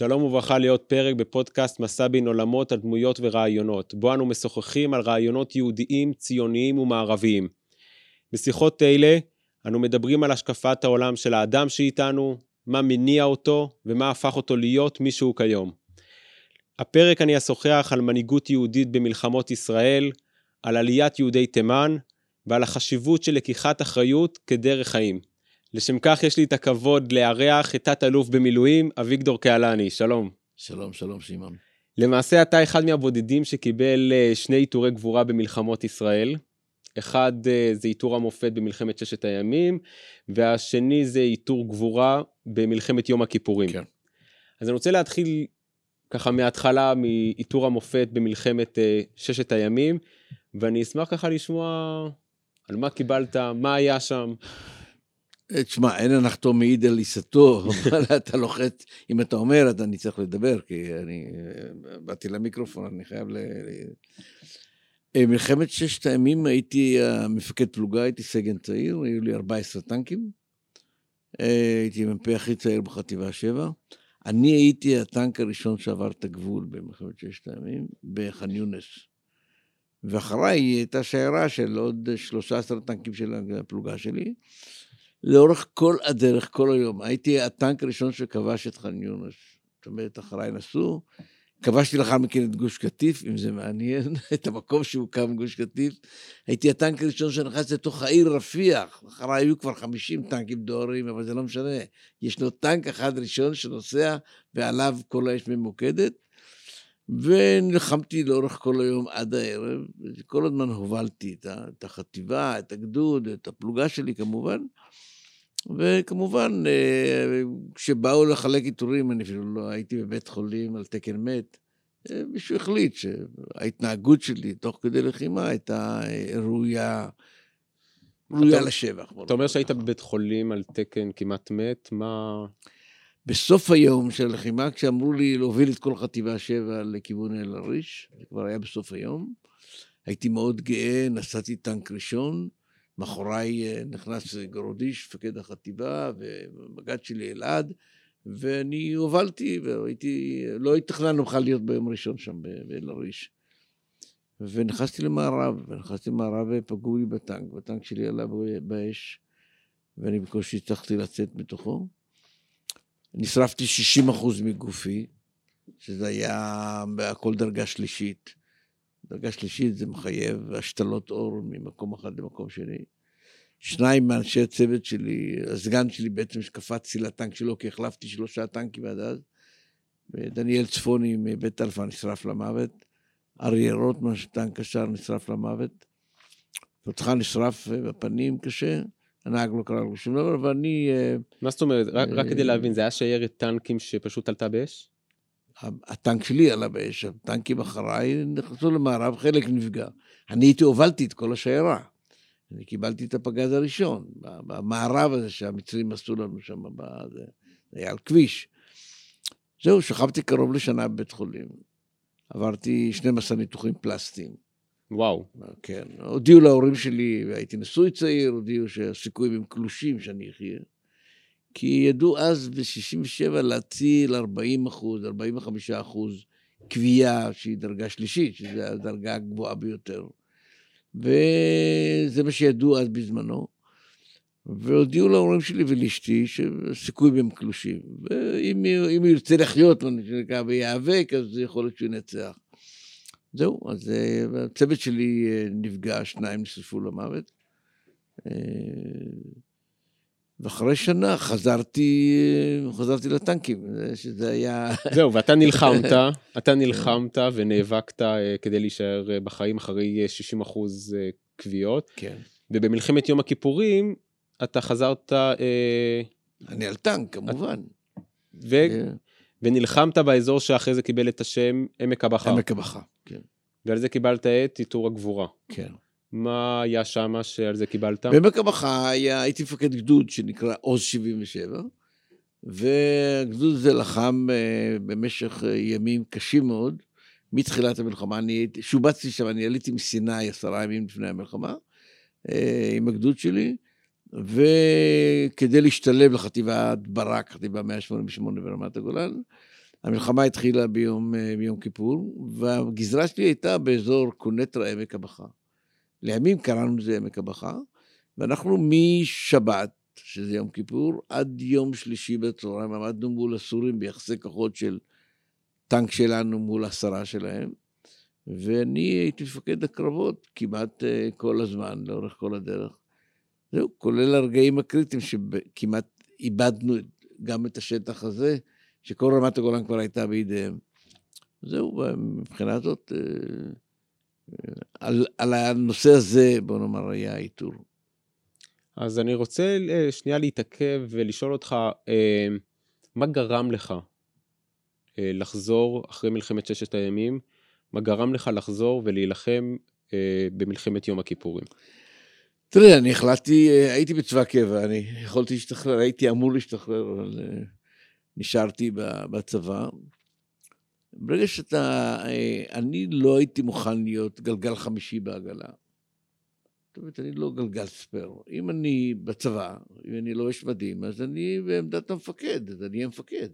שלום וברכה להיות פרק בפודקאסט מסע בין עולמות על דמויות ורעיונות, בו אנו משוחחים על רעיונות יהודיים, ציוניים ומערביים. בשיחות אלה אנו מדברים על השקפת העולם של האדם שאיתנו, מה מניע אותו ומה הפך אותו להיות מי שהוא כיום. הפרק אני אשוחח על מנהיגות יהודית במלחמות ישראל, על עליית יהודי תימן ועל החשיבות של לקיחת אחריות כדרך חיים. לשם כך יש לי את הכבוד לארח את תת-אלוף במילואים, אביגדור קהלני. שלום. שלום, שלום, שמעון. למעשה אתה אחד מהבודדים שקיבל אה, שני עיטורי גבורה במלחמות ישראל. אחד אה, זה עיטור המופת במלחמת ששת הימים, והשני זה עיטור גבורה במלחמת יום הכיפורים. כן. אז אני רוצה להתחיל ככה מההתחלה מעיטור המופת במלחמת אה, ששת הימים, ואני אשמח ככה לשמוע על מה קיבלת, מה היה שם. תשמע, אין הנחתו מעיד על עיסתו, אבל אתה לוחץ, אם אתה אומר, אז אני צריך לדבר, כי אני באתי למיקרופון, אני חייב ל... אה, מלחמת ששת הימים הייתי מפקד פלוגה, הייתי סגן צעיר, היו לי 14 טנקים. אה, הייתי מ"פ הכי צעיר בחטיבה 7. אני הייתי הטנק הראשון שעבר את הגבול במלחמת ששת הימים, בח'אן יונס. ואחריי הייתה שיירה של עוד 13 טנקים של הפלוגה שלי. לאורך כל הדרך, כל היום. הייתי הטנק הראשון שכבש את ח'אן יונס. זאת אומרת, אחריי נסעו. כבשתי לאחר מכן את גוש קטיף, אם זה מעניין, את המקום שהוקם גוש קטיף. הייתי הטנק הראשון שנכנס לתוך העיר רפיח. אחריי היו כבר 50 טנקים דוהרים, אבל זה לא משנה. ישנו טנק אחד ראשון שנוסע, ועליו כל האש ממוקדת. ונלחמתי לאורך כל היום עד הערב, כל הזמן הובלתי את החטיבה, את הגדוד, את הפלוגה שלי כמובן. וכמובן, אה, כשבאו לחלק עיטורים, אני אפילו לא הייתי בבית חולים על תקן מת, אה, מישהו החליט שההתנהגות שלי תוך כדי לחימה הייתה אה, ראויה, ראויה לשבח. אתה אומר שהיית בבית חולים על תקן כמעט מת, מה... בסוף היום של הלחימה, כשאמרו לי להוביל את כל חטיבה 7 לכיוון אל-עריש, זה כבר היה בסוף היום, הייתי מאוד גאה, נסעתי טנק ראשון, מאחוריי אה, נכנס גרודיש, מפקד החטיבה, ומג"ד שלי אלעד, ואני הובלתי, והייתי, לא התכננו בכלל להיות ביום ראשון שם באל-עריש. ונכנסתי למערב, ונכנסתי למערב ופגעו לי בטנק, והטנק שלי עלה באש, ואני בקושי הצלחתי לצאת מתוכו. נשרפתי 60% מגופי, שזה היה הכל דרגה שלישית. דרגה שלישית זה מחייב השתלות עור ממקום אחד למקום שני. שניים מאנשי הצוות שלי, הסגן שלי בעצם שקפצתי לטנק שלו, כי החלפתי שלושה טנקים עד אז. ודניאל צפוני מבית אלפא נשרף למוות. אריה רוטמן, הטען קשר, נשרף למוות. תותחן נשרף בפנים קשה. הנהג לא קרא לו שום דבר, ואני... אה, מה זאת אומרת? רק, רק כדי להבין, זה היה שיירת טנקים שפשוט עלתה באש? הטנק שלי עלה באש, הטנקים אחריי נכנסו למערב, חלק נפגע. אני הייתי הובלתי את כל השיירה. אני קיבלתי את הפגז הראשון, במערב הזה שהמצרים עשו לנו שם, זה היה על כביש. זהו, שכבתי קרוב לשנה בבית חולים. עברתי 12 ניתוחים פלסטיים. וואו. כן. הודיעו להורים שלי, והייתי נשוי צעיר, הודיעו שהסיכויים הם קלושים שאני אחיה. כי ידעו אז ב-67' להציל 40 אחוז, 45 אחוז קביעה שהיא דרגה שלישית, שזו הדרגה הגבוהה ביותר. וזה מה שידעו אז בזמנו. והודיעו להורים שלי ולאשתי שהסיכויים הם קלושים. ואם הוא ירצה לחיות, מה שנקרא, ויאבק, אז יכול להיות שהוא ינצח. זהו, אז אה, הצוות שלי אה, נפגע, שניים נשרפו למוות. אה, ואחרי שנה חזרתי, חזרתי לטנקים, שזה היה... זהו, ואתה נלחמת, אתה נלחמת ונאבקת כדי להישאר בחיים אחרי 60 אחוז קביעות. כן. ובמלחמת יום הכיפורים, אתה חזרת... אני על טנק, כמובן. ו... כן. ונלחמת באזור שאחרי זה קיבל את השם עמק הבכר. עמק הבכר, כן. ועל זה קיבלת את עיטור הגבורה. כן. מה היה שם שעל זה קיבלת? בעמק הבכר הייתי מפקד גדוד שנקרא עוז 77, והגדוד הזה לחם אה, במשך אה, ימים קשים מאוד, מתחילת המלחמה. אני שובצתי שם, אני עליתי מסיני עשרה ימים לפני המלחמה, אה, עם הגדוד שלי, וכדי להשתלב לחטיבת ברק, חטיבה 188 ברמת הגולן, המלחמה התחילה ביום, ביום כיפור, והגזרה שלי הייתה באזור קונטרה עמק הבכה. לימים קראנו לזה עמק הבכה, ואנחנו משבת, שזה יום כיפור, עד יום שלישי בצהריים עמדנו מול הסורים ביחסי כוחות של טנק שלנו מול עשרה שלהם, ואני הייתי מפקד הקרבות כמעט אה, כל הזמן, לאורך כל הדרך. זהו, כולל הרגעים הקריטיים שכמעט איבדנו גם את השטח הזה, שכל רמת הגולן כבר הייתה בידיהם. זהו, מבחינה זאת, אה, על, על הנושא הזה, בוא נאמר, היה האיתור. אז אני רוצה שנייה להתעכב ולשאול אותך, מה גרם לך לחזור אחרי מלחמת ששת הימים מה גרם לך לחזור ולהילחם אה, במלחמת יום הכיפורים? תראה, אני החלטתי, אה, הייתי בצבא קבע, אני יכולתי להשתחרר, הייתי אמור להשתחרר, אבל אה, נשארתי בצבא. ברגע שאתה, אה, אני לא הייתי מוכן להיות גלגל חמישי בעגלה. זאת אומרת, אני לא גלגל ספייר. אם אני בצבא, אם אני לובש מדים, אז אני בעמדת המפקד, אז אני אהיה מפקד.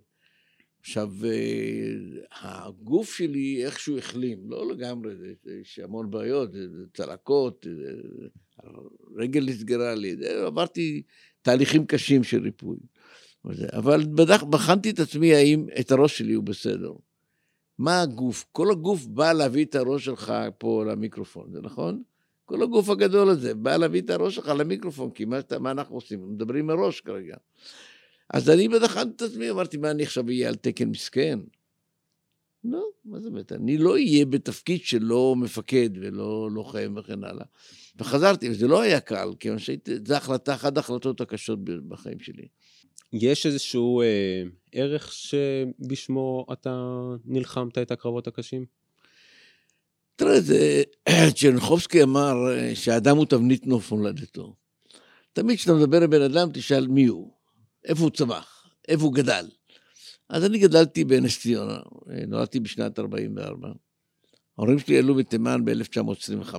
עכשיו, אה, הגוף שלי איכשהו החלים, לא לגמרי, יש המון בעיות, צלקות, רגל נסגרה לי, עברתי תהליכים קשים של ריפוי. אבל בדח, בחנתי את עצמי האם את הראש שלי הוא בסדר. מה הגוף? כל הגוף בא להביא את הראש שלך פה למיקרופון, זה נכון? כל הגוף הגדול הזה בא להביא את הראש שלך למיקרופון, כי מה, מה אנחנו עושים? מדברים מראש כרגע. אז אני בדחנתי את עצמי, אמרתי, מה, אני עכשיו אהיה על תקן מסכן? לא, מה זה באמת? אני לא אהיה בתפקיד של לא מפקד ולא לוחם וכן הלאה. וחזרתי, וזה לא היה קל, כיוון שזו החלטה, אחת ההחלטות הקשות בחיים שלי. יש איזשהו אה, ערך שבשמו אתה נלחמת את הקרבות הקשים? תראה, זה, צ'רנחובסקי אמר אה, שהאדם הוא תבנית נוף מולדתו. תמיד כשאתה מדבר עם בן אדם, תשאל מי הוא. איפה הוא צמח, איפה הוא גדל. אז אני גדלתי בנס ציונה, נולדתי בשנת 44. ההורים שלי עלו מתימן ב-1925,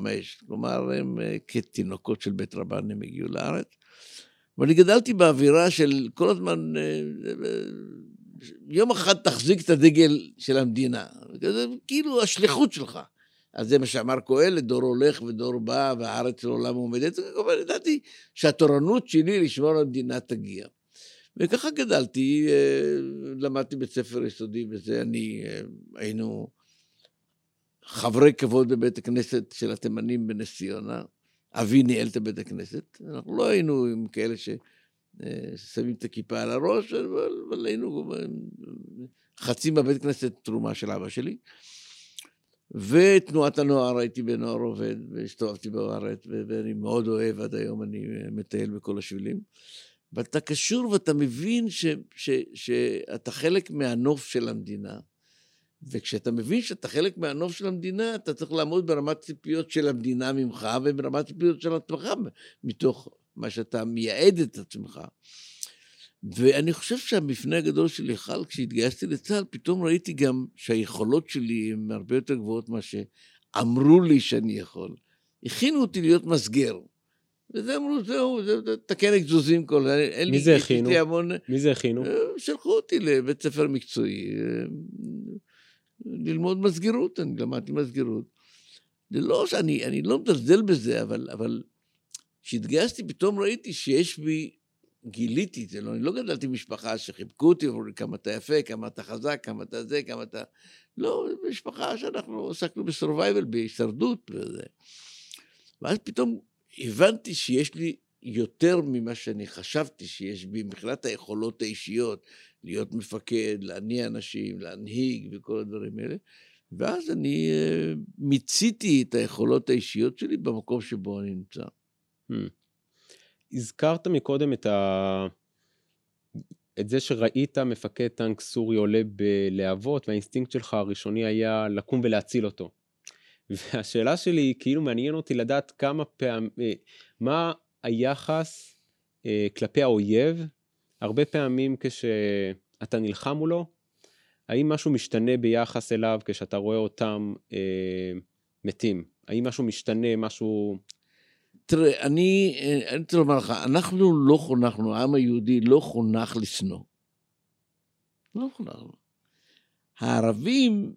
כלומר, הם אה, כתינוקות של בית רבן, הם הגיעו לארץ. ואני גדלתי באווירה של כל הזמן, אה, אה, יום אחד תחזיק את הדגל של המדינה. זה כאילו השליחות שלך. אז זה מה שאמר קהלת, דור הולך ודור בא, והארץ לעולם עומדת. אבל ידעתי שהתורנות שלי לשמור על המדינה תגיע. וככה גדלתי, אה, למדתי בית ספר יסודי וזה, אני, היינו חברי כבוד בבית הכנסת של התימנים בנס ציונה. אבי ניהל את בית הכנסת. אנחנו לא היינו עם כאלה ששמים את הכיפה על הראש, אבל, אבל היינו חצי מהבית הכנסת תרומה של אבא שלי. ותנועת הנוער, הייתי בנוער עובד, והסתובבתי בארץ, ואני מאוד אוהב, עד היום אני מטייל בכל השבילים. ואתה קשור ואתה מבין ש, ש, שאתה חלק מהנוף של המדינה. וכשאתה מבין שאתה חלק מהנוף של המדינה, אתה צריך לעמוד ברמת ציפיות של המדינה ממך וברמת ציפיות של עצמך, מתוך מה שאתה מייעד את עצמך. ואני חושב שהמפנה הגדול שלי חל כשהתגייסתי לצה"ל, פתאום ראיתי גם שהיכולות שלי הן הרבה יותר גבוהות ממה שאמרו לי שאני יכול. הכינו אותי להיות מסגר. וזה אמרו, זהו, תקן אגזוזים כל זה. מי זה הכינו? מי זה הכינו? אה, שלחו אותי לבית ספר מקצועי, אה, ללמוד מסגרות, אני למדתי מסגרות. זה לא שאני אני לא מזלזל בזה, אבל, אבל כשהתגייסתי פתאום ראיתי שיש בי, גיליתי את זה, לא, אני לא גדלתי במשפחה שחיבקו אותי, אמרו לי כמה אתה יפה, כמה אתה חזק, כמה אתה זה, כמה אתה... לא, משפחה שאנחנו עסקנו בסורווייבל, בהישרדות וזה. ואז פתאום הבנתי שיש לי יותר ממה שאני חשבתי שיש בי מבחינת היכולות האישיות, להיות מפקד, להניע אנשים, להנהיג וכל הדברים האלה. ואז אני uh, מיציתי את היכולות האישיות שלי במקום שבו אני נמצא. Hmm. הזכרת מקודם את, ה... את זה שראית מפקד טנק סורי עולה בלהבות, והאינסטינקט שלך הראשוני היה לקום ולהציל אותו. והשאלה שלי היא, כאילו מעניין אותי לדעת כמה פעמים, אה, מה היחס אה, כלפי האויב, הרבה פעמים כשאתה נלחם מולו, האם משהו משתנה ביחס אליו כשאתה רואה אותם אה, מתים? האם משהו משתנה, משהו... תראה, אני, אה, אני רוצה לומר לך, אנחנו לא חונכנו, העם היהודי לא חונך לשנוא. לא חונכנו. הערבים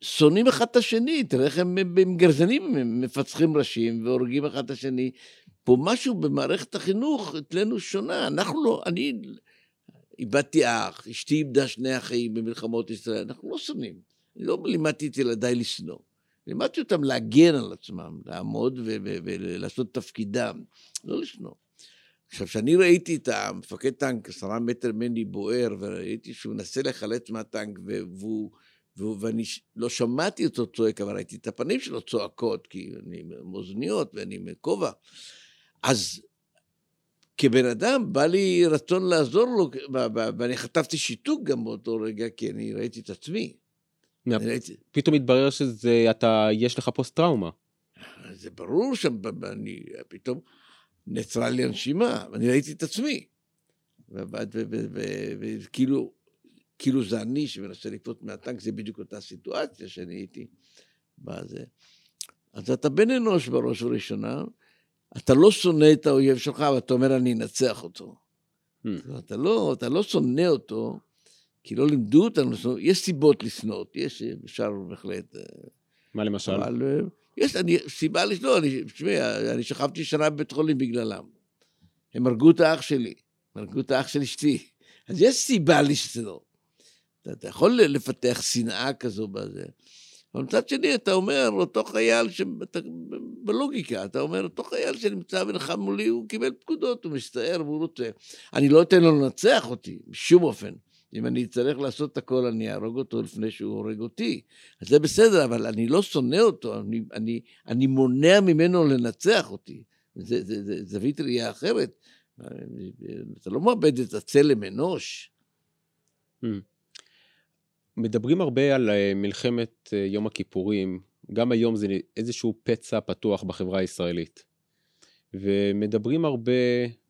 שונאים אחד את השני, תראה איך הם עם גרזנים הם מפצחים ראשים והורגים אחד את השני. פה משהו במערכת החינוך אצלנו שונה. אנחנו לא, אני איבדתי אח, אשתי איבדה שני אחים במלחמות ישראל, אנחנו לא שונאים. לא לימדתי את ילדיי לשנוא. לימדתי אותם להגן על עצמם, לעמוד ולעשות תפקידם, לא לשנוא. עכשיו, כשאני ראיתי את המפקד טנק עשרה מטר ממני בוער, וראיתי שהוא מנסה לחלץ מהטנק, ואני לא שמעתי אותו צועק, אבל ראיתי את הפנים שלו צועקות, כי אני עם אוזניות ואני עם כובע. אז כבן אדם, בא לי רצון לעזור לו, ואני חטפתי שיתוק גם באותו רגע, כי אני ראיתי את עצמי. פתאום התברר שזה, אתה, יש לך פוסט טראומה. זה ברור שאני, פתאום נעצרה לי הנשימה, ואני ראיתי את עצמי. וכאילו, כאילו זה אני שמנסה לקפוץ מהטנק, זה בדיוק אותה סיטואציה שאני הייתי בזה. אז אתה בן אנוש בראש ובראשונה, אתה לא שונא את האויב שלך, אבל אתה אומר, אני אנצח אותו. Hmm. אתה לא, אתה לא שונא אותו, כי לא לימדו אותנו, יש סיבות לשנוא, יש, אפשר בהחלט... אה, מה למשל? אבל אה, יש אני, סיבה לשנוא, אני, תשמעי, אני שכבתי שנה בבית חולים בגללם. הם הרגו את האח שלי, הם הרגו את האח של אשתי. אז יש סיבה לשנוא. אתה, אתה יכול לפתח שנאה כזו בזה. אבל מצד שני, אתה אומר, אותו חייל, שאתה, בלוגיקה, אתה אומר, אותו חייל שנמצא ונלחם מולי, הוא קיבל פקודות, הוא מסתער והוא רוצה. אני לא אתן לו לנצח אותי, בשום אופן. אם אני אצטרך לעשות את הכל, אני אהרוג אותו לפני שהוא הורג אותי. אז זה בסדר, אבל אני לא שונא אותו, אני, אני, אני מונע ממנו לנצח אותי. זה, זה, זה זווית ראייה אחרת. אתה לא מאבד את הצלם אנוש. Hmm. מדברים הרבה על אה, מלחמת אה, יום הכיפורים, גם היום זה איזשהו פצע פתוח בחברה הישראלית. ומדברים הרבה,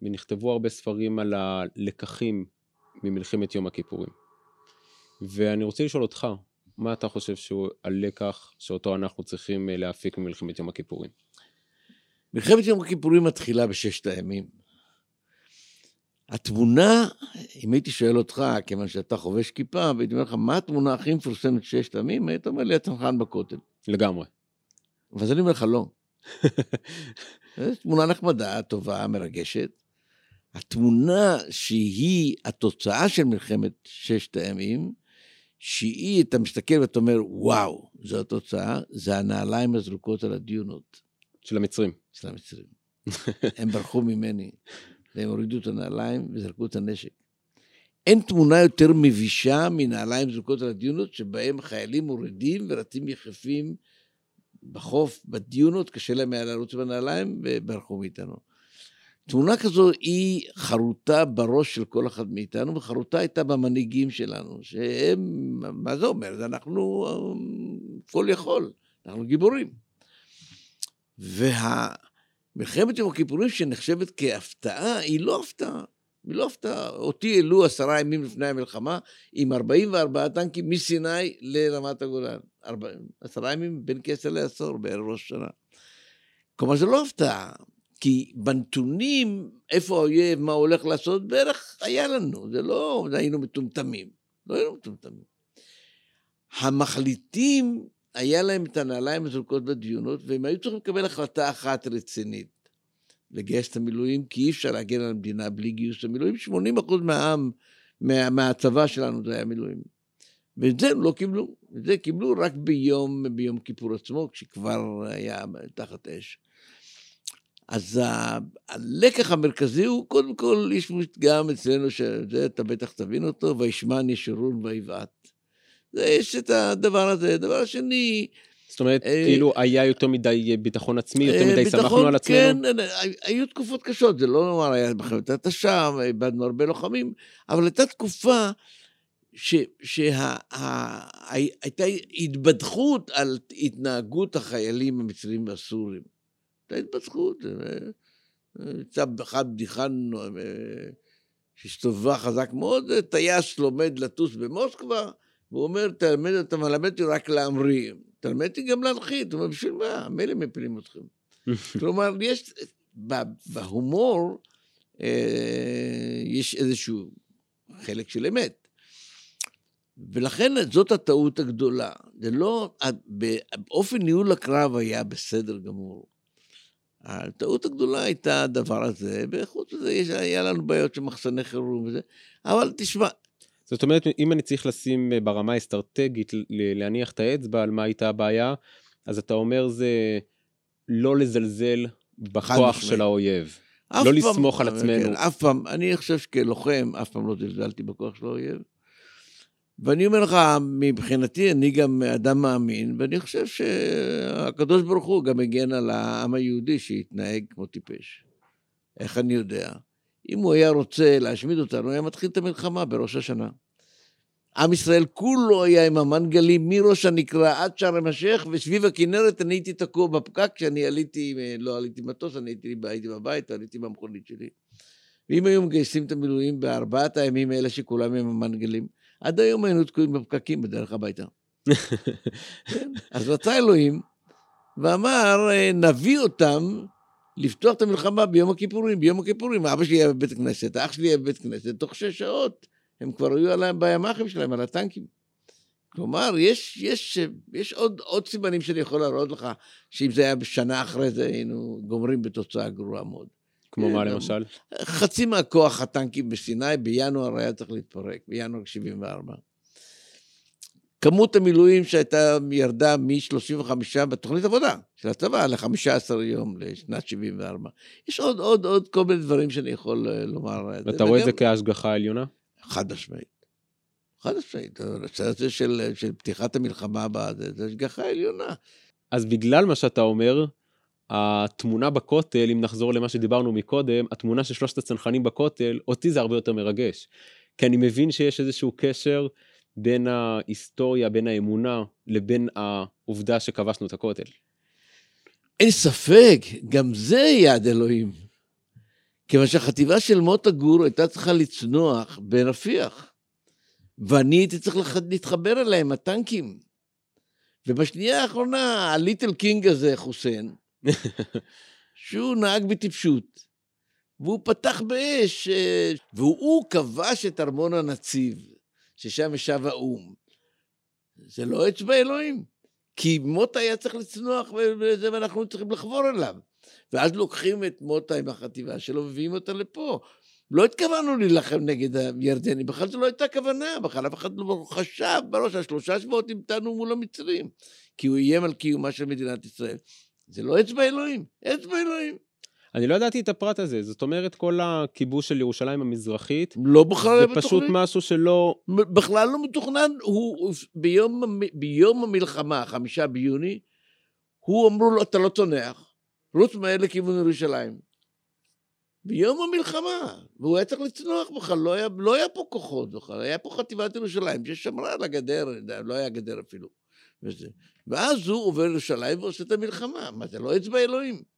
ונכתבו הרבה ספרים על הלקחים ממלחמת יום הכיפורים. ואני רוצה לשאול אותך, מה אתה חושב שהוא הלקח שאותו אנחנו צריכים אה, להפיק ממלחמת יום הכיפורים? מלחמת יום הכיפורים מתחילה בששת הימים. התמונה, אם הייתי שואל אותך, כיוון שאתה חובש כיפה, והייתי אומר לך, מה התמונה הכי מפורסמת ששת הימים? היית אומר לי, הצנחן בכותל. לגמרי. ואז אני אומר לך, לא. זו תמונה נחמדה, טובה, מרגשת. התמונה שהיא התוצאה של מלחמת ששת הימים, שהיא, אתה מסתכל ואתה אומר, וואו, זו התוצאה, זה הנעליים הזרוקות על הדיונות. של המצרים. של המצרים. הם ברחו ממני. והם הורידו את הנעליים וזרקו את הנשק. אין תמונה יותר מבישה מנעליים זרוקות על הדיונות, שבהם חיילים מורידים ורצים יחפים בחוף, בדיונות, קשה להם היה לרוץ בנעליים, וברחו מאיתנו. תמונה כזו היא חרוטה בראש של כל אחד מאיתנו, וחרוטה הייתה במנהיגים שלנו, שהם, מה זה אומר? אנחנו כל יכול, אנחנו גיבורים. וה... מלחמת יום הכיפורים שנחשבת כהפתעה, היא לא הפתעה. היא לא הפתעה. אותי העלו עשרה ימים לפני המלחמה עם 44 טנקים מסיני לרמת הגולן. ארבע, עשרה ימים בין כסר לעשור בערב ראש השנה. כלומר, זה לא הפתעה. כי בנתונים, איפה האויב, מה הוא הולך לעשות, בערך היה לנו. זה לא היינו מטומטמים. לא היינו מטומטמים. המחליטים היה להם את הנעליים הזרוקות בדיונות, והם היו צריכים לקבל החלטה אחת רצינית. לגייס את המילואים, כי אי אפשר להגן על המדינה בלי גיוס המילואים. 80 אחוז מהעם, מה, מהצבא שלנו זה היה מילואים. ואת זה הם לא קיבלו. את זה קיבלו רק ביום, ביום כיפור עצמו, כשכבר היה תחת אש. אז הלקח המרכזי הוא, קודם כל, יש גם אצלנו, שזה אתה בטח תבין אותו, וישמן ישורון ויבעט. יש את הדבר הזה. דבר שני... זאת אומרת, אה, כאילו היה יותר מדי ביטחון עצמי, יותר אה, מדי שמחנו על עצמנו? כן, היו תקופות קשות, זה לא נאמר, היה בחמת התשה, איבדנו הרבה לוחמים, אבל הייתה תקופה שהייתה התבדחות על התנהגות החיילים המצרים והסורים. הייתה התבדחות. יצא אחד בדיחה שהסתובבה חזק מאוד, טייס לומד לטוס במוסקבה, והוא אומר, תלמד, אתה מלמד אותי רק להמריא, תלמד אותי גם להנחית. הוא אומר, בשביל מה? מילא מפילים אתכם. כלומר, יש, בהומור, אה, יש איזשהו חלק של אמת. ולכן זאת הטעות הגדולה. זה לא, באופן ניהול הקרב היה בסדר גמור. הטעות הגדולה הייתה הדבר הזה, וחוץ מזה היה לנו בעיות של מחסני חירום וזה, אבל תשמע... זאת אומרת, אם אני צריך לשים ברמה האסטרטגית, להניח את האצבע על מה הייתה הבעיה, אז אתה אומר זה לא לזלזל בכוח של האויב. לא פעם, לסמוך על עצמנו. כן, אף פעם, אני חושב שכלוחם, אף פעם לא זלזלתי בכוח של האויב. ואני אומר לך, מבחינתי, אני גם אדם מאמין, ואני חושב שהקדוש ברוך הוא גם הגן על העם היהודי שהתנהג כמו טיפש. איך אני יודע? אם הוא היה רוצה להשמיד אותנו, היה מתחיל את המלחמה בראש השנה. עם ישראל כולו היה עם המנגלים מראש הנקרא עד שער המשך, וסביב הכנרת אני הייתי תקוע בפקק כשאני עליתי, לא עליתי מטוס, אני הייתי, הייתי בבית, עליתי במכונית שלי. ואם היו מגייסים את המילואים בארבעת הימים האלה שכולם עם המנגלים, עד היום היינו תקועים בפקקים בדרך הביתה. כן? אז רצה אלוהים, ואמר, נביא אותם לפתוח את המלחמה ביום הכיפורים. ביום הכיפורים, אבא שלי היה בבית הכנסת, אח שלי היה בבית הכנסת, תוך שש שעות הם כבר היו עליהם בימ"חים שלהם, על הטנקים. כלומר, יש, יש, יש עוד, עוד סימנים שאני יכול להראות לך, שאם זה היה בשנה אחרי זה, היינו גומרים בתוצאה גרועה מאוד. כמו מה למשל? חצי מהכוח הטנקים בסיני בינואר היה צריך להתפרק, בינואר 74. כמות המילואים שהייתה ירדה מ-35 בתוכנית עבודה של הצבא ל-15 יום לשנת 74. יש עוד, עוד, עוד כל מיני דברים שאני יכול אה, לומר. ואתה רואה את זה כהשגחה עליונה? חד משמעית. חד משמעית. הנושא הזה של, של פתיחת המלחמה הבאה, זה השגחה עליונה. אז בגלל מה שאתה אומר, התמונה בכותל, אם נחזור למה שדיברנו מקודם, התמונה של שלושת הצנחנים בכותל, אותי זה הרבה יותר מרגש. כי אני מבין שיש איזשהו קשר בין ההיסטוריה, בין האמונה, לבין העובדה שכבשנו את הכותל. אין ספק, גם זה יעד אלוהים. כיוון שהחטיבה של מוטה גור הייתה צריכה לצנוח ברפיח, ואני הייתי צריך להתחבר אליהם, הטנקים. ובשנייה האחרונה, הליטל קינג הזה, חוסיין, שהוא נהג בטיפשות, והוא פתח באש, אה, והוא כבש את ארמון הנציב, ששם ישב האו"ם. זה לא אצבע אלוהים, כי מוטה היה צריך לצנוח וזה, ואנחנו צריכים לחבור אליו. ואז לוקחים את מוטה עם החטיבה שלו ומביאים אותה לפה. לא התכוונו להילחם נגד הירדנים, בכלל זו לא הייתה כוונה, בכלל אף אחד לא חשב בראש, השלושה שבועות המתנו מול המצרים, כי הוא איים על קיומה של מדינת ישראל. זה לא אצבע אלוהים, אצבע אלוהים. אני לא ידעתי את הפרט הזה, זאת אומרת כל הכיבוש של ירושלים המזרחית, לא בכלל זה פשוט. משהו שלא... בכלל לא מתוכנן, הוא ביום, ביום המלחמה, חמישה ביוני, הוא אמרו לו, אתה לא צונח, רוץ מהר לכיוון ירושלים. ביום המלחמה, והוא היה צריך לצנוח בכלל, לא היה, לא היה פה כוחות בכלל, היה פה חטיבת ירושלים ששמרה על הגדר, לא היה גדר אפילו. וזה. ואז הוא עובר לירושלים ועושה את המלחמה. מה, זה לא אצבע אלוהים?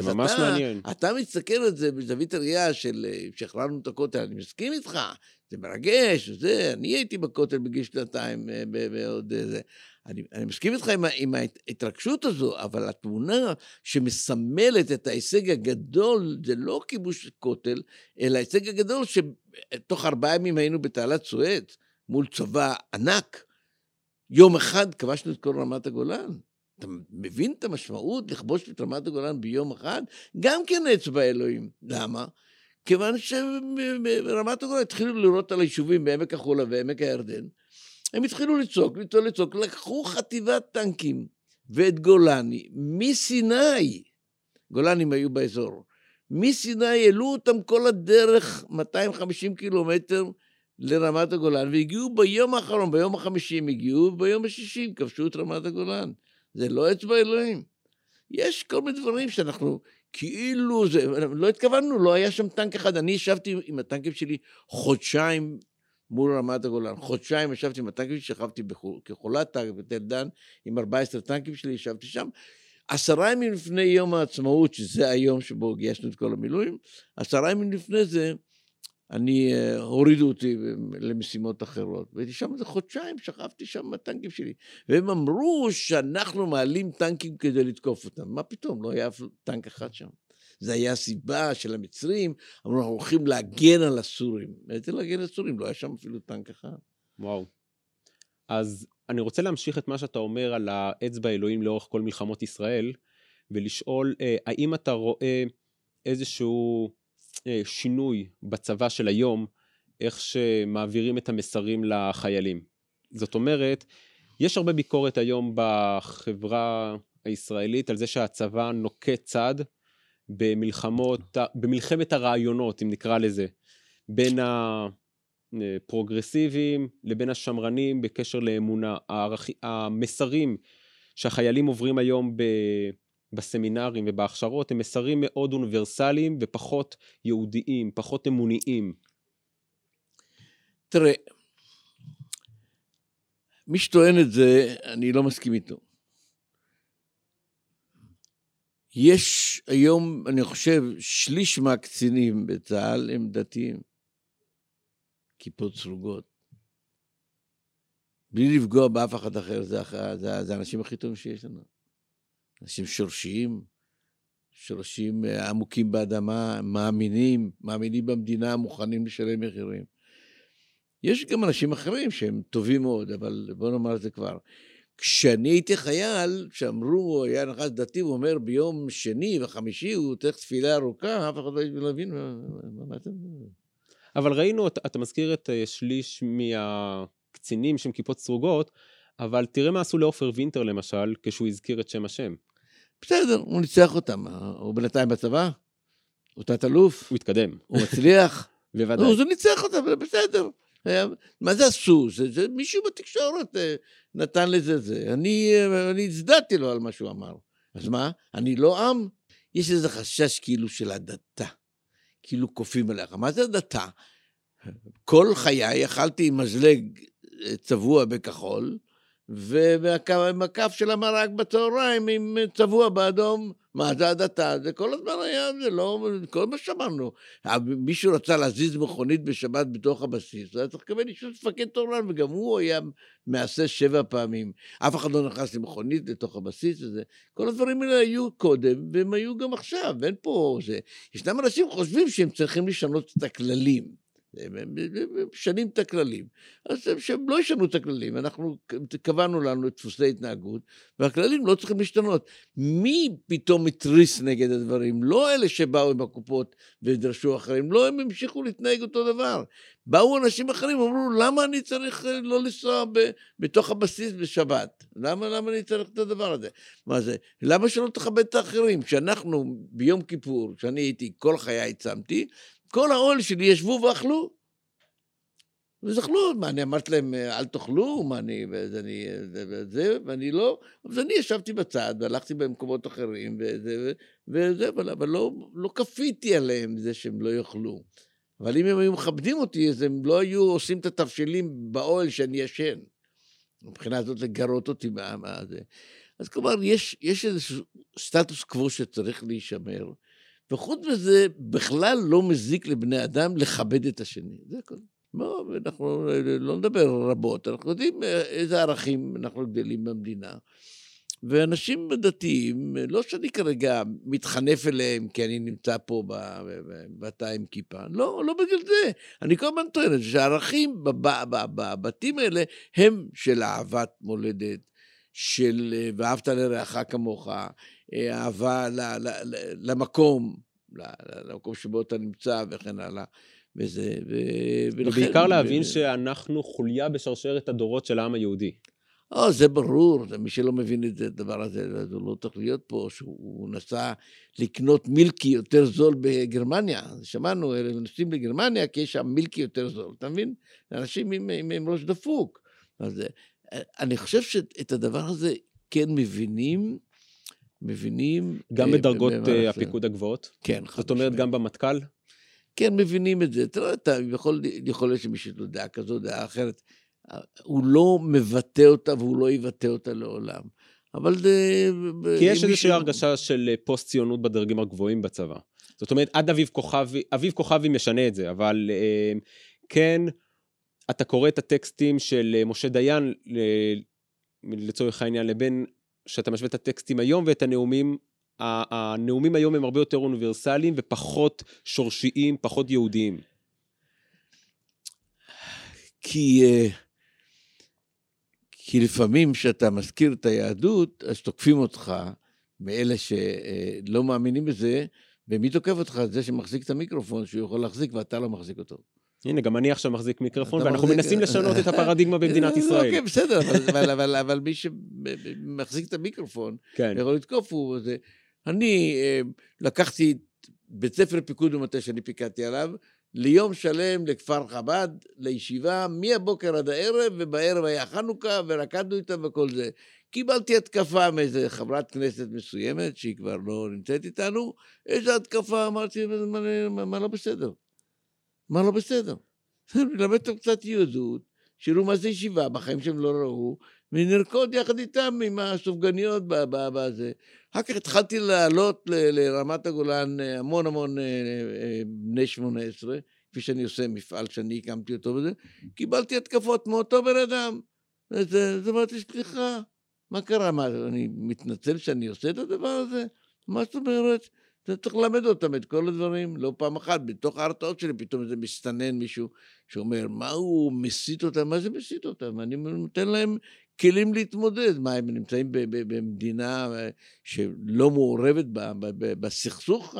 זה ממש אתה, מעניין. אתה מסתכל על זה בזווית הראייה של אה, שחררנו את הכותל, אני מסכים איתך, זה מרגש, זה, אני הייתי בכותל בגיל שנתיים ועוד אה, זה. אני, אני מסכים איתך עם, עם ההתרגשות הזו, אבל התמונה שמסמלת את ההישג הגדול, זה לא כיבוש כותל, אלא ההישג הגדול שתוך ארבעה ימים היינו בתעלת סואץ, מול צבא ענק. יום אחד כבשנו את כל רמת הגולן. אתה מבין את המשמעות לכבוש את רמת הגולן ביום אחד? גם כן אצבע אלוהים. למה? כיוון שברמת הגולן התחילו לראות על היישובים בעמק החולה ועמק הירדן, הם התחילו לצעוק, לצעוק, לצעוק, לקחו חטיבת טנקים ואת גולני מסיני, גולנים היו באזור, מסיני העלו אותם כל הדרך 250 קילומטר לרמת הגולן, והגיעו ביום האחרון, ביום החמישי הם הגיעו, וביום השישי כבשו את רמת הגולן. זה לא אצבע אלוהים. יש כל מיני דברים שאנחנו כאילו, זה, לא התכוונו, לא היה שם טנק אחד. אני ישבתי עם הטנקים שלי חודשיים מול רמת הגולן. חודשיים ישבתי עם הטנקים שלי, שכבתי כחולת טנק בתל דן, עם 14 טנקים שלי, ישבתי שם. עשרה ימים לפני יום העצמאות, שזה היום שבו גייסנו את כל המילואים, עשרה ימים לפני זה, אני, אה, הורידו אותי למשימות אחרות. והייתי שם איזה חודשיים, שכבתי שם בטנקים שלי. והם אמרו שאנחנו מעלים טנקים כדי לתקוף אותם. מה פתאום, לא היה אף טנק אחד שם. זה היה הסיבה של המצרים, אמרו, אנחנו הולכים להגן על הסורים. הייתי להגן על הסורים, לא היה שם אפילו טנק אחד. וואו. אז אני רוצה להמשיך את מה שאתה אומר על האצבע אלוהים לאורך כל מלחמות ישראל, ולשאול, אה, האם אתה רואה איזשהו שינוי בצבא של היום, איך שמעבירים את המסרים לחיילים? זאת אומרת, יש הרבה ביקורת היום בחברה הישראלית על זה שהצבא נוקט צד במלחמות, במלחמת הרעיונות, אם נקרא לזה, בין הפרוגרסיביים לבין השמרנים בקשר לאמונה. המסרים שהחיילים עוברים היום ב... בסמינרים ובהכשרות הם מסרים מאוד אוניברסליים ופחות יהודיים, פחות אמוניים. תראה, מי שטוען את זה, אני לא מסכים איתו. יש היום, אני חושב, שליש מהקצינים בצה"ל הם דתיים. כיפות סרוגות. בלי לפגוע באף אחד אחר, זה, זה, זה האנשים הכי טובים שיש לנו. אנשים שורשיים, שורשים אה, עמוקים באדמה, מאמינים, מאמינים במדינה, מוכנים לשלם מחירים. יש גם אנשים אחרים שהם טובים מאוד, אבל בוא נאמר את זה כבר. כשאני הייתי חייל, שאמרו, היה נכנס דתי, הוא אומר, ביום שני וחמישי הוא צריך תפילה ארוכה, אף אחד לא הבין מה אתם... אבל ראינו, אתה, אתה מזכיר את אה, שליש מהקצינים שהם כיפות סרוגות, אבל תראה מה עשו לעופר וינטר למשל, כשהוא הזכיר את שם השם. בסדר, הוא ניצח אותם. הוא בינתיים בצבא? הוא תת-אלוף? הוא התקדם. הוא מצליח? בוודאי. הוא ניצח אותם, בסדר. מה זה עשו? זה, זה מישהו בתקשורת אה, נתן לזה זה. אני, אה, אני הצדעתי לו על מה שהוא אמר. אז מה? אני לא עם? יש איזה חשש כאילו של הדתה. כאילו כופים עליך. מה זה הדתה? כל חיי אכלתי מזלג אה, צבוע בכחול, והמקף של המרק בצהריים עם צבוע באדום. מה זה הדתה? זה כל הזמן היה, זה לא, כל מה שאמרנו. מישהו רצה להזיז מכונית בשבת בתוך הבסיס, היה צריך לקבל אישור מפקד תורן, וגם הוא היה מעשה שבע פעמים. אף אחד לא נכנס למכונית לתוך הבסיס הזה. כל הדברים האלה היו קודם, והם היו גם עכשיו, אין פה זה. ישנם אנשים שחושבים שהם צריכים לשנות את הכללים. משנים את הכללים. אז שהם לא ישנו את הכללים, אנחנו קבענו לנו את דפוסי התנהגות, והכללים לא צריכים להשתנות. מי פתאום התריס נגד הדברים? לא אלה שבאו עם הקופות ודרשו אחרים, לא, הם המשיכו להתנהג אותו דבר. באו אנשים אחרים, אמרו, למה אני צריך אה, לא לנסוע ב, בתוך הבסיס בשבת? למה, למה אני צריך את הדבר הזה? מה זה? למה שלא תכבד את האחרים? כשאנחנו ביום כיפור, כשאני הייתי, כל חיי צמתי, כל האוהל שלי ישבו ואכלו. ואז אכלו, מה, אני אמרתי להם, אל תאכלו, מה, אני, ואני, וזה, ואני לא, אז אני ישבתי בצד, והלכתי במקומות אחרים, וזה, וזה, אבל, לא, לא כפיתי עליהם זה שהם לא יאכלו. אבל אם הם היו מכבדים אותי, אז הם לא היו עושים את התבשילים באוהל שאני ישן. מבחינה הזאת לגרות אותי מה, מה זה. אז כלומר, יש, יש איזשהו סטטוס קוו שצריך להישמר. וחוץ מזה, בכלל לא מזיק לבני אדם לכבד את השני. זה הכול. לא, אנחנו לא נדבר רבות, אנחנו יודעים איזה ערכים אנחנו גדלים במדינה. ואנשים דתיים, לא שאני כרגע מתחנף אליהם כי אני נמצא פה בתא עם כיפה, לא, לא בגלל זה. אני כל הזמן טוען שהערכים בבתים האלה הם של אהבת מולדת, של ואהבת לרעך כמוך, אהבה למקום, למקום שבו אתה נמצא וכן הלאה. וזה, ו... ולכן... ובעיקר להבין ו... שאנחנו חוליה בשרשרת הדורות של העם היהודי. או, זה ברור, מי שלא מבין את הדבר הזה, אז הוא לא צריך להיות פה, שהוא נסע לקנות מילקי יותר זול בגרמניה. שמענו, הם נוסעים לגרמניה כי יש שם מילקי יותר זול, אתה מבין? אנשים עם, עם, עם ראש דפוק. אז אני חושב שאת הדבר הזה כן מבינים, מבינים... גם בדרגות uh, הפיקוד הגבוהות? כן. זאת אומרת, גם במטכ"ל? כן, מבינים את זה. אתה יכול, יכול להיות שמישהו דעה כזו, דעה אחרת. הוא לא מבטא אותה והוא לא יבטא אותה לעולם. אבל זה... כי יש איזושהי הרגשה של אה, פוסט-ציונות בדרגים הגבוהים בצבא. זאת אומרת, עד אביב כוכבי, אביב כוכבי משנה את זה, אבל אה, כן, אתה קורא את הטקסטים של אה, משה דיין, לצורך העניין, לבין שאתה משווה את הטקסטים היום ואת הנאומים, הנאומים היום הם הרבה יותר אוניברסליים ופחות שורשיים, פחות יהודיים. כי uh, כי לפעמים כשאתה מזכיר את היהדות, אז תוקפים אותך מאלה שלא מאמינים בזה, ומי תוקף אותך? זה שמחזיק את המיקרופון, שהוא יכול להחזיק ואתה לא מחזיק אותו. הנה, גם אני עכשיו מחזיק מיקרופון, ואנחנו מחזיק- מנסים לשנות את הפרדיגמה במדינת ישראל. אוקיי, בסדר, אבל- אבל- אבל- אבל מי שמחזיק את המיקרופון, כן. יכול לתקוף, הוא זה. אני אה, לקחתי את בית ספר פיקוד ומטה שאני פיקדתי עליו, ליום שלם לכפר חב"ד, לישיבה, מהבוקר עד הערב, ובערב היה חנוכה, ורקדנו איתם וכל זה. קיבלתי התקפה מאיזה חברת כנסת מסוימת, שהיא כבר לא נמצאת איתנו, איזה התקפה, אמרתי, מה, מה, מה לא בסדר? מה לא בסדר? ללמד אותם קצת יהדות, שיראו מה זה ישיבה, בחיים שהם לא ראו, ונרקוד יחד איתם עם הסופגניות בזה. אחר כך התחלתי לעלות לרמת הגולן אה, המון המון אה, אה, בני 18, כפי שאני עושה מפעל שאני הקמתי אותו וזה, קיבלתי התקפות מאותו בן אדם. אז אמרתי, סליחה, מה קרה? מה, אני מתנצל שאני עושה את הדבר הזה? מה זאת אומרת? אתה צריך ללמד אותם את כל הדברים, לא פעם אחת, בתוך ההרתעות שלי פתאום איזה מסתנן מישהו שאומר, מה הוא מסית אותם? מה זה מסית אותם? אני נותן להם כלים להתמודד. מה, הם נמצאים במדינה אה, שלא מעורבת בסכסוך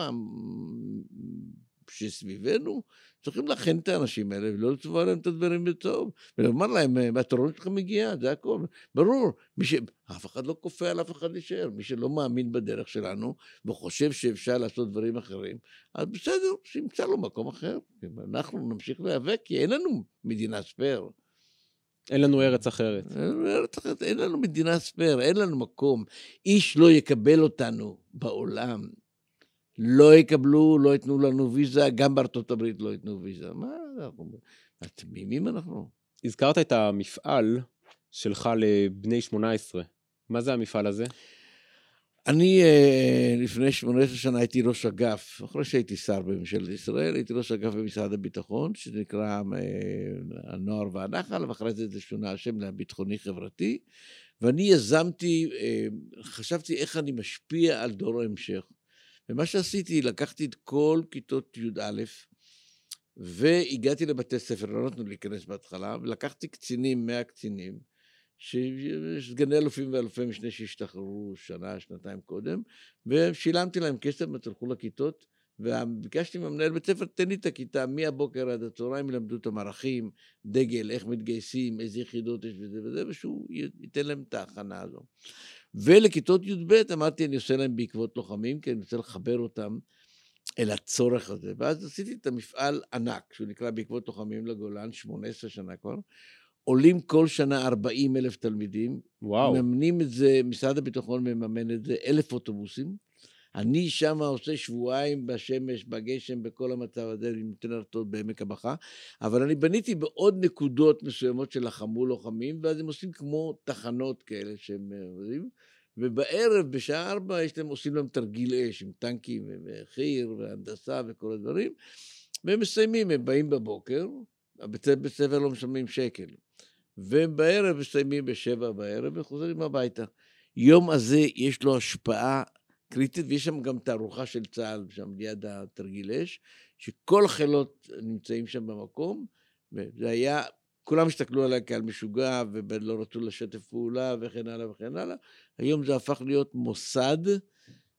שסביבנו? צריכים להכין את האנשים האלה ולא לצבוע להם את הדברים בטוב, ולומר להם, "אה, התורנות שלך מגיעה, זה הכל. ברור, מי ש... אף אחד לא כופה על אף אחד להישאר. מי שלא מאמין בדרך שלנו וחושב שאפשר לעשות דברים אחרים, אז בסדר, שימצא לו מקום אחר. אנחנו נמשיך להיאבק, כי אין לנו מדינה spare. אין לנו ארץ אחרת. אין לנו ארץ אחרת, אין לנו מדינה spare, אין לנו מקום. איש לא יקבל אותנו בעולם. לא יקבלו, לא ייתנו לנו ויזה, גם בארצות הברית לא ייתנו ויזה. מה אנחנו... התמימים אנחנו. הזכרת את המפעל שלך לבני 18. מה זה המפעל הזה? אני אה, לפני 18 שנה הייתי ראש אגף, אחרי שהייתי שר בממשלת ישראל, הייתי ראש אגף במשרד הביטחון, שנקרא אה, הנוער והנחל, ואחרי זה זה שונה השם לביטחוני-חברתי, ואני יזמתי, אה, חשבתי איך אני משפיע על דור ההמשך. ומה שעשיתי, לקחתי את כל כיתות י"א, והגעתי לבתי ספר, לא נתנו להיכנס בהתחלה, ולקחתי קצינים, 100 קצינים, סגני אלופים ואלופי משנה שהשתחררו שנה, שנתיים קודם, ושילמתי להם כסף, והם הלכו לכיתות, וביקשתי מהמנהל בית ספר, תן לי את הכיתה מהבוקר עד הצהריים, ילמדו אותם ערכים, דגל, איך מתגייסים, איזה יחידות יש וזה וזה, ושהוא ייתן להם את ההכנה הזו. ולכיתות י"ב אמרתי, אני עושה להם בעקבות לוחמים, כי אני רוצה לחבר אותם אל הצורך הזה. ואז עשיתי את המפעל ענק, שהוא נקרא בעקבות לוחמים לגולן, 18 שנה כבר. עולים כל שנה 40 אלף תלמידים. וואו. מממנים את זה, משרד הביטחון מממן את זה, אלף אוטובוסים. אני שם עושה שבועיים בשמש, בגשם, בכל המצב הזה, אני נותן הרצאות בעמק הבכה, אבל אני בניתי בעוד נקודות מסוימות שלחמו לוחמים, ואז הם עושים כמו תחנות כאלה שהם אה, עושים, ובערב, בשעה ארבע, יש להם, עושים להם תרגיל אש עם טנקים וחי"ר והנדסה וכל הדברים, והם מסיימים, הם באים בבוקר, בית ספר לא משלמים שקל, ובערב מסיימים בשבע בערב וחוזרים הביתה. יום הזה יש לו השפעה קריטית, ויש שם גם תערוכה של צה"ל, שם ליד התרגיל אש, שכל החילות נמצאים שם במקום, וזה היה, כולם הסתכלו עליי כעל משוגע, ולא רצו לשתף פעולה, וכן הלאה וכן הלאה. היום זה הפך להיות מוסד,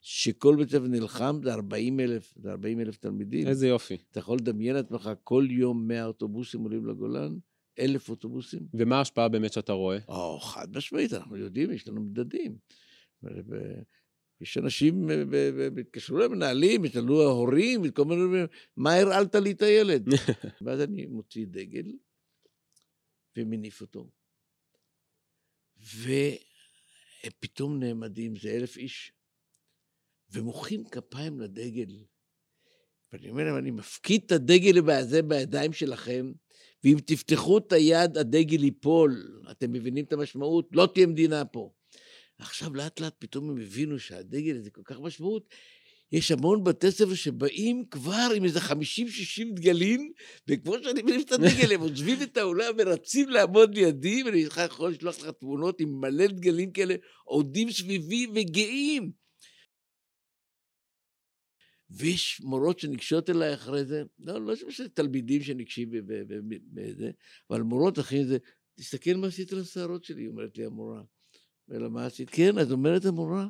שכל בית ספר נלחם, זה 40 אלף, זה 40 אלף תלמידים. איזה יופי. אתה יכול לדמיין לעצמך, כל יום 100 אוטובוסים עולים לגולן, אלף אוטובוסים. ומה ההשפעה באמת שאתה רואה? או, חד משמעית, אנחנו יודעים, יש לנו מדדים. יש אנשים, ב- התקשרו למנהלים, התקשרו להורים, כל מיני דברים, מה הרעלת לי את הילד? ואז אני מוציא דגל ומניף אותו. ופתאום נעמדים, זה אלף איש, ומוחאים כפיים לדגל. ואני אומר להם, אני מפקיד את הדגל הזה בידיים שלכם, ואם תפתחו את היד, הדגל ייפול. אתם מבינים את המשמעות? לא תהיה מדינה פה. עכשיו לאט לאט פתאום הם הבינו שהדגל הזה כל כך משמעות. יש המון בתי ספר שבאים כבר עם איזה 50-60 דגלים, וכמו שאני מניף את הדגל, הם עוזבים את האולם ורצים לעמוד לידי, ואני יכול לשלוח לך תמונות עם מלא דגלים כאלה, עומדים סביבי וגאים. ויש מורות שניגשות אליי אחרי זה, לא, לא שזה תלמידים שניגשים בזה, אבל מורות אחרי זה, תסתכל מה עשית לשערות שלי, אומרת לי המורה. אלא מה עשית? כן, אז אומרת המורה,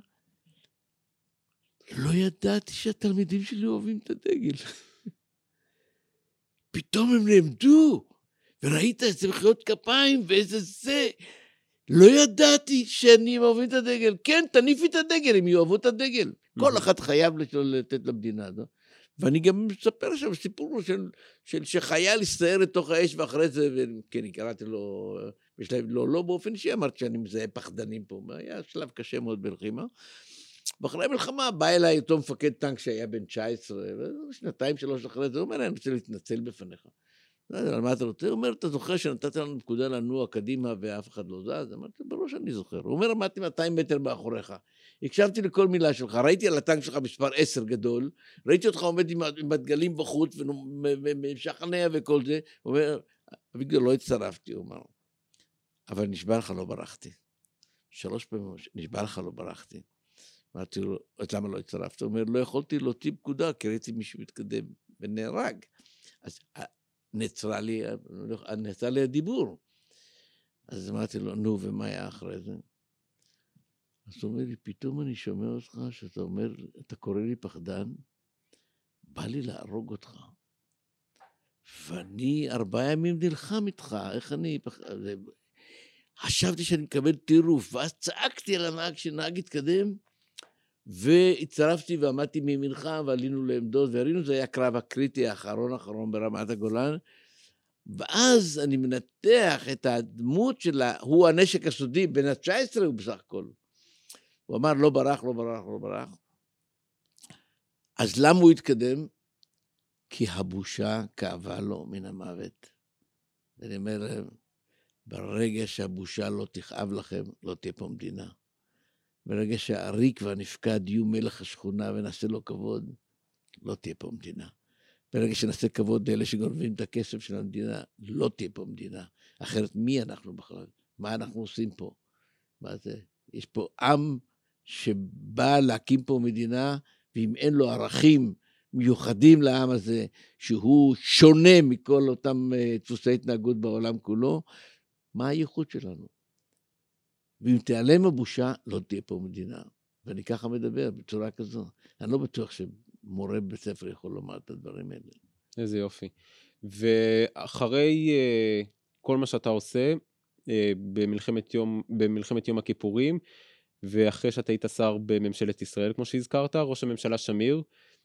לא ידעתי שהתלמידים שלי אוהבים את הדגל. פתאום הם נעמדו, וראית איזה מחיאות כפיים ואיזה זה. לא ידעתי שאני אוהבים את הדגל. כן, תניפי את הדגל, הם יאהבו את הדגל. כל אחד חייב לתת למדינה הזאת. ואני גם מספר שם סיפור של, של שחייל הסתער לתוך האש ואחרי זה, וכן, קראתי לו, בשלב, לא, לא באופן אישי אמרתי שאני מזהה פחדנים פה, היה שלב קשה מאוד בלחימה. ואחרי המלחמה בא אליי אותו מפקד טנק שהיה בן 19, ושנתיים, שלוש אחרי זה, הוא אומר, אני רוצה להתנצל בפניך. לא על מה אתה רוצה? הוא אומר, אתה זוכר שנתת לנו פקודה לנוע קדימה ואף אחד לא זז? אמרתי, ברור שאני זוכר. הוא אומר, עמדתי 200 מטר מאחוריך. הקשבתי לכל מילה שלך, ראיתי על הטנק שלך מספר 10 גדול, ראיתי אותך עומד עם, הדגלים בחוץ ומשכנע וכל זה. הוא אומר, אביגדור, לא הצטרפתי, הוא אמר. אבל נשבע לך, לא ברחתי. שלוש פעמים, נשבע לך, לא ברחתי. אמרתי לו, למה לא הצטרפת? הוא אומר, לא יכולתי להוציא פקודה, כי ראיתי מישהו מתקדם ונהרג. אז נעצרה לי, נעצר לי הדיבור. אז אמרתי לו, נו, ומה היה אחרי זה? אז הוא אומר לי, פתאום אני שומע אותך שאתה אומר, אתה קורא לי פחדן, בא לי להרוג אותך. ואני ארבעה ימים נלחם איתך, איך אני... חשבתי שאני מקבל טירוף, ואז צעקתי על הנהג שנהג התקדם, והצטרפתי ועמדתי מימינך ועלינו לעמדות והראינו, זה היה הקרב הקריטי האחרון האחרון ברמת הגולן. ואז אני מנתח את הדמות שלה, הוא הנשק הסודי, בן ה-19 הוא בסך הכל. הוא אמר, לא ברח, לא ברח, לא ברח. אז למה הוא התקדם? כי הבושה כאבה לו מן המוות. ואני אומר להם, ברגע שהבושה לא תכאב לכם, לא תהיה פה מדינה. ברגע שהעריק והנפקד יהיו מלך השכונה ונעשה לו כבוד, לא תהיה פה מדינה. ברגע שנעשה כבוד לאלה שגונבים את הכסף של המדינה, לא תהיה פה מדינה. אחרת מי אנחנו בכלל? מה אנחנו עושים פה? מה זה? יש פה עם שבא להקים פה מדינה, ואם אין לו ערכים מיוחדים לעם הזה, שהוא שונה מכל אותם אה, דפוסי התנהגות בעולם כולו, מה הייחוד שלנו? ואם תיעלם הבושה, לא תהיה פה מדינה. ואני ככה מדבר, בצורה כזו. אני לא בטוח שמורה בבית ספר יכול לומר את הדברים האלה. איזה יופי. ואחרי uh, כל מה שאתה עושה uh, במלחמת יום, במלחמת יום הכיפורים, ואחרי שאתה היית שר בממשלת ישראל, כמו שהזכרת, ראש הממשלה שמיר,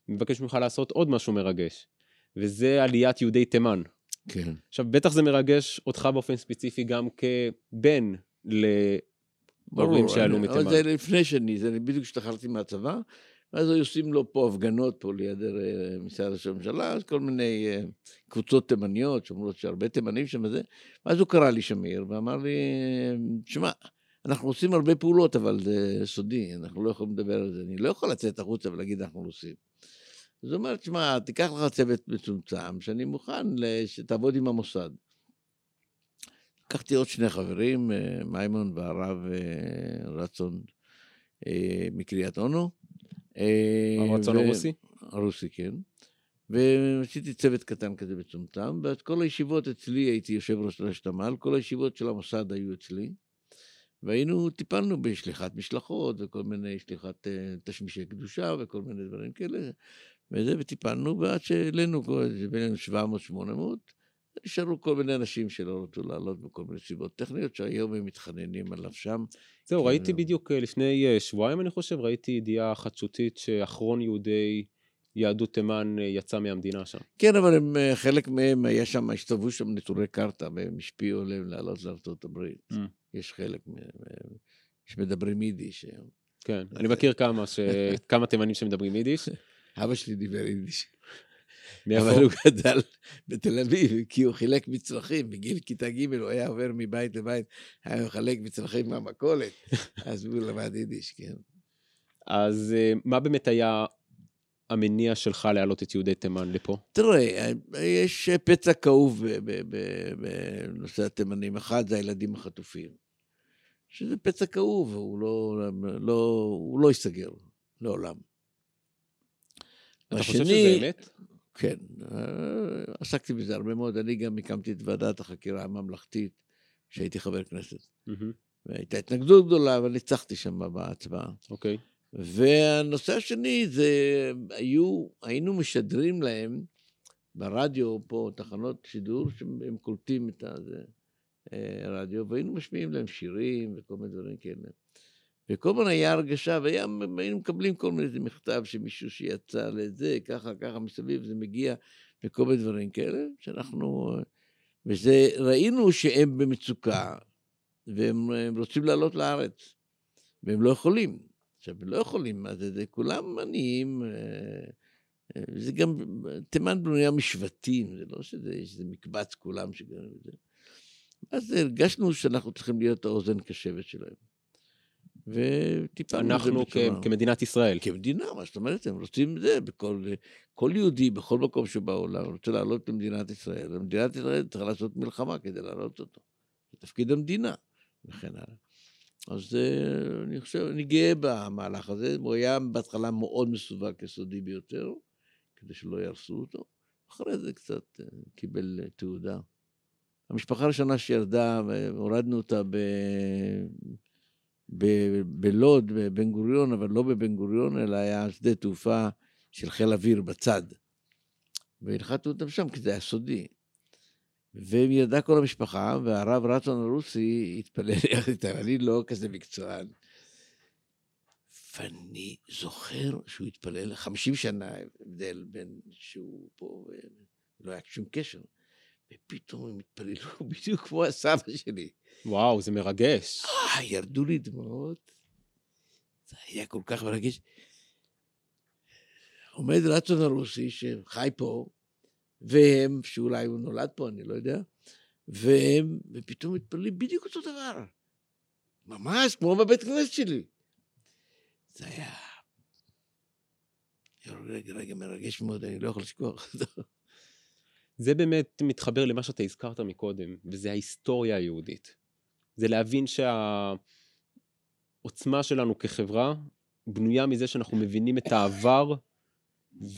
מבקש ממך לעשות עוד משהו מרגש, וזה עליית יהודי תימן. כן. עכשיו, בטח זה מרגש אותך באופן ספציפי גם כבן להורים שעלו מתימן. אבל זה לפני שני, זה בדיוק כשהשתחררתי מהצבא, ואז היו עושים לו פה הפגנות פה ליד אה, משרד ראש הממשלה, אז כל מיני אה, קבוצות תימניות, שאומרות שהרבה תימנים שם וזה, ואז הוא קרא לי שמיר ואמר לי, שמע, אנחנו עושים הרבה פעולות, אבל זה סודי, אנחנו לא יכולים לדבר על זה. אני לא יכול לצאת החוצה ולהגיד אנחנו עושים. אז הוא אומר, תשמע, תיקח לך צוות מצומצם, שאני מוכן שתעבוד עם המוסד. לקחתי עוד שני חברים, אה, מימון והרב אה, רצון אה, מקריית אונו. הרצון ו... הרוסי? הרוסי, כן. ועשיתי צוות קטן כזה מצומצם, ואת כל הישיבות אצלי, הייתי יושב ראש רשת עמל, כל הישיבות של המוסד היו אצלי. והיינו, טיפלנו בשליחת משלחות וכל מיני שליחת uh, תשמישי קדושה וכל מיני דברים כאלה, וזה, וטיפלנו, ועד שהעלינו, בינינו 700-800, נשארו כל מיני אנשים שלא רצו לעלות בכל מיני סיבות טכניות, שהיום הם מתחננים עליו שם. זהו, ראיתי בדיוק אה, לפני אה, שבועיים, אני חושב, ראיתי ידיעה חדשותית שאחרון יהודי יהדות תימן יצא מהמדינה שם. כן, אבל הם, חלק מהם, היה שם, הסתובבו שם נטורי קרתא, והם השפיעו עליהם לעלות לארצות הברית. Mm. יש חלק שמדברים יידיש. כן, אני מכיר כמה, ש... כמה תימנים שמדברים יידיש. אבא שלי דיבר יידיש. אבל הוא גדל בתל אביב, כי הוא חילק מצרכים. בגיל כיתה ג' הוא היה עובר מבית לבית, היה מחלק מצרכים מהמכולת, אז הוא למד יידיש, כן. אז אה, מה באמת היה המניע שלך להעלות את יהודי תימן לפה? תראה, יש פצע כאוב בנושא התימנים. אחד זה הילדים החטופים, שזה פצע כאוב, הוא לא, לא, הוא לא ייסגר לעולם. אתה השני, חושב שזה אמת? כן, עסקתי בזה הרבה מאוד. אני גם הקמתי את ועדת החקירה הממלכתית כשהייתי חבר כנסת. מהמם. והייתה התנגדות גדולה, אבל ניצחתי שם בהצבעה. אוקיי. והנושא השני זה, היו, היינו משדרים להם ברדיו פה, תחנות שידור, שהם קולטים את הרדיו, והיינו משמיעים להם שירים וכל מיני דברים כאלה. וכל הזמן היה הרגשה, והיינו מקבלים כל מיני איזה מכתב שמישהו שיצא לזה, ככה, ככה מסביב, זה מגיע, וכל מיני דברים כאלה, שאנחנו... וזה, ראינו שהם במצוקה, והם הם רוצים לעלות לארץ, והם לא יכולים. עכשיו, הם לא יכולים, מה זה, כולם עניים, אה, אה, זה גם, תימן בנויה משבטים, זה לא שזה, יש איזה מקבץ כולם שגרים בזה. אז הרגשנו שאנחנו צריכים להיות האוזן קשבת שלהם. וטיפלנו בזה אנחנו כ- כמדינת ישראל. כמדינה, מה זאת אומרת, הם רוצים זה, בכל, כל יהודי בכל מקום שבעולם רוצה לעלות למדינת ישראל, ומדינת ישראל צריכה לעשות מלחמה כדי לעלות אותו. זה תפקיד המדינה, וכן הלאה. אז אה, אני חושב, אני גאה במהלך הזה, הוא היה בהתחלה מאוד מסווג כסודי ביותר, כדי שלא יהרסו אותו, אחרי זה קצת אה, קיבל אה, תעודה. המשפחה הראשונה שירדה, הורדנו אותה ב... בלוד, בבן גוריון, אבל לא בבן גוריון, אלא היה שדה תעופה של חיל אוויר בצד. והנחתנו אותם שם, כי זה היה סודי. וירדה כל המשפחה, והרב רצון הרוסי התפלל יחד איתם, אני לא כזה מקצוען. ואני זוכר שהוא התפלל, 50 שנה הבדל בין שהוא פה, ולא היה שום קשר. ופתאום הם התפללו בדיוק כמו הסבא שלי. וואו, זה מרגש. אה, ירדו לי דמעות. זה היה כל כך מרגש. עומד רצון הרוסי שחי פה, והם, שאולי הוא נולד פה, אני לא יודע, והם, ופתאום מתפללים בדיוק אותו דבר. ממש כמו בבית כנסת שלי. זה היה... רגע, רגע, מרגש מאוד, אני לא יכול לשכוח. זה באמת מתחבר למה שאתה הזכרת מקודם, וזה ההיסטוריה היהודית. זה להבין שהעוצמה שלנו כחברה בנויה מזה שאנחנו מבינים את העבר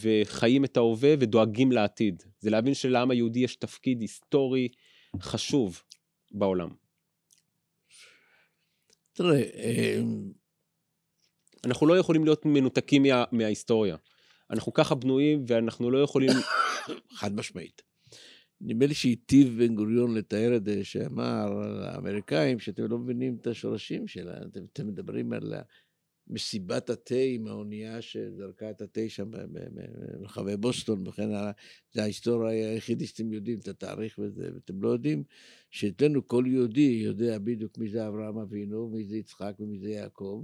וחיים את ההווה ודואגים לעתיד. זה להבין שלעם היהודי יש תפקיד היסטורי חשוב בעולם. תראה, אה, אנחנו לא יכולים להיות מנותקים מה, מההיסטוריה. אנחנו ככה בנויים ואנחנו לא יכולים... חד משמעית. נדמה לי שהיטיב בן גוריון לתאר את זה, שאמר לאמריקאים שאתם לא מבינים את השורשים שלה, אתם, אתם מדברים על מסיבת התה עם האונייה שזרקה את התה שם ברחבי בוסטון וכן הלאה. זה ההיסטוריה היחידי שאתם יודעים את התאריך וזה, ואתם לא יודעים שאצלנו כל יהודי יודע בדיוק מי זה אברהם אבינו, מי זה יצחק ומי זה יעקב.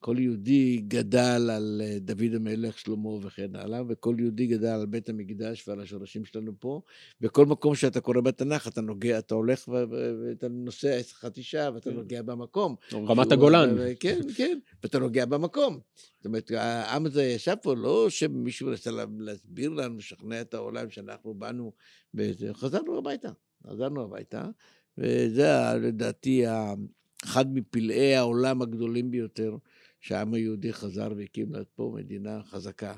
כל יהודי גדל על אה, דוד המלך, שלמה וכן הלאה, וכל יהודי גדל על בית המקדש ועל השורשים שלנו פה. בכל מקום שאתה קורא בתנ"ך, אתה נוגע, אתה הולך ואתה נוסע חתישה ואתה כן. נוגע במקום. רמת שהוא- הגולן. כן, כן, ואתה נוגע במקום. זאת אומרת, העם הזה ישב פה, לא שמישהו רצה לה- להסביר לנו, לשכנע את העולם שאנחנו באנו, בזה. חזרנו הביתה, חזרנו הביתה, וזה לדעתי אחד מפלאי העולם הגדולים ביותר, שהעם היהודי חזר והקים פה מדינה חזקה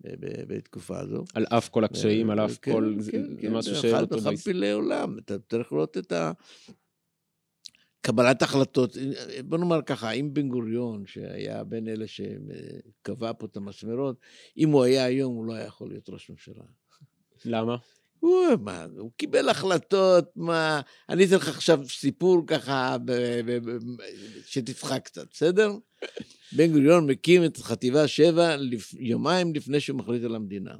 ב- בתקופה הזו. על אף כל הקשיים, על אף כן, כל... כן, זה כן, משהו שאין אחד- בהיסטוריה. פלאי עולם, אתה צריך לראות את ה... קבלת החלטות, בוא נאמר ככה, אם בן גוריון, שהיה בין אלה שקבע פה את המסמרות, אם הוא היה היום, הוא לא היה יכול להיות ראש ממשלה. למה? הוא, מה, הוא קיבל החלטות, מה... אני אתן לך עכשיו סיפור ככה, ב, ב, ב, שתצחק קצת, בסדר? בן גוריון מקים את חטיבה 7 לפ, יומיים לפני שהוא מחליט על המדינה.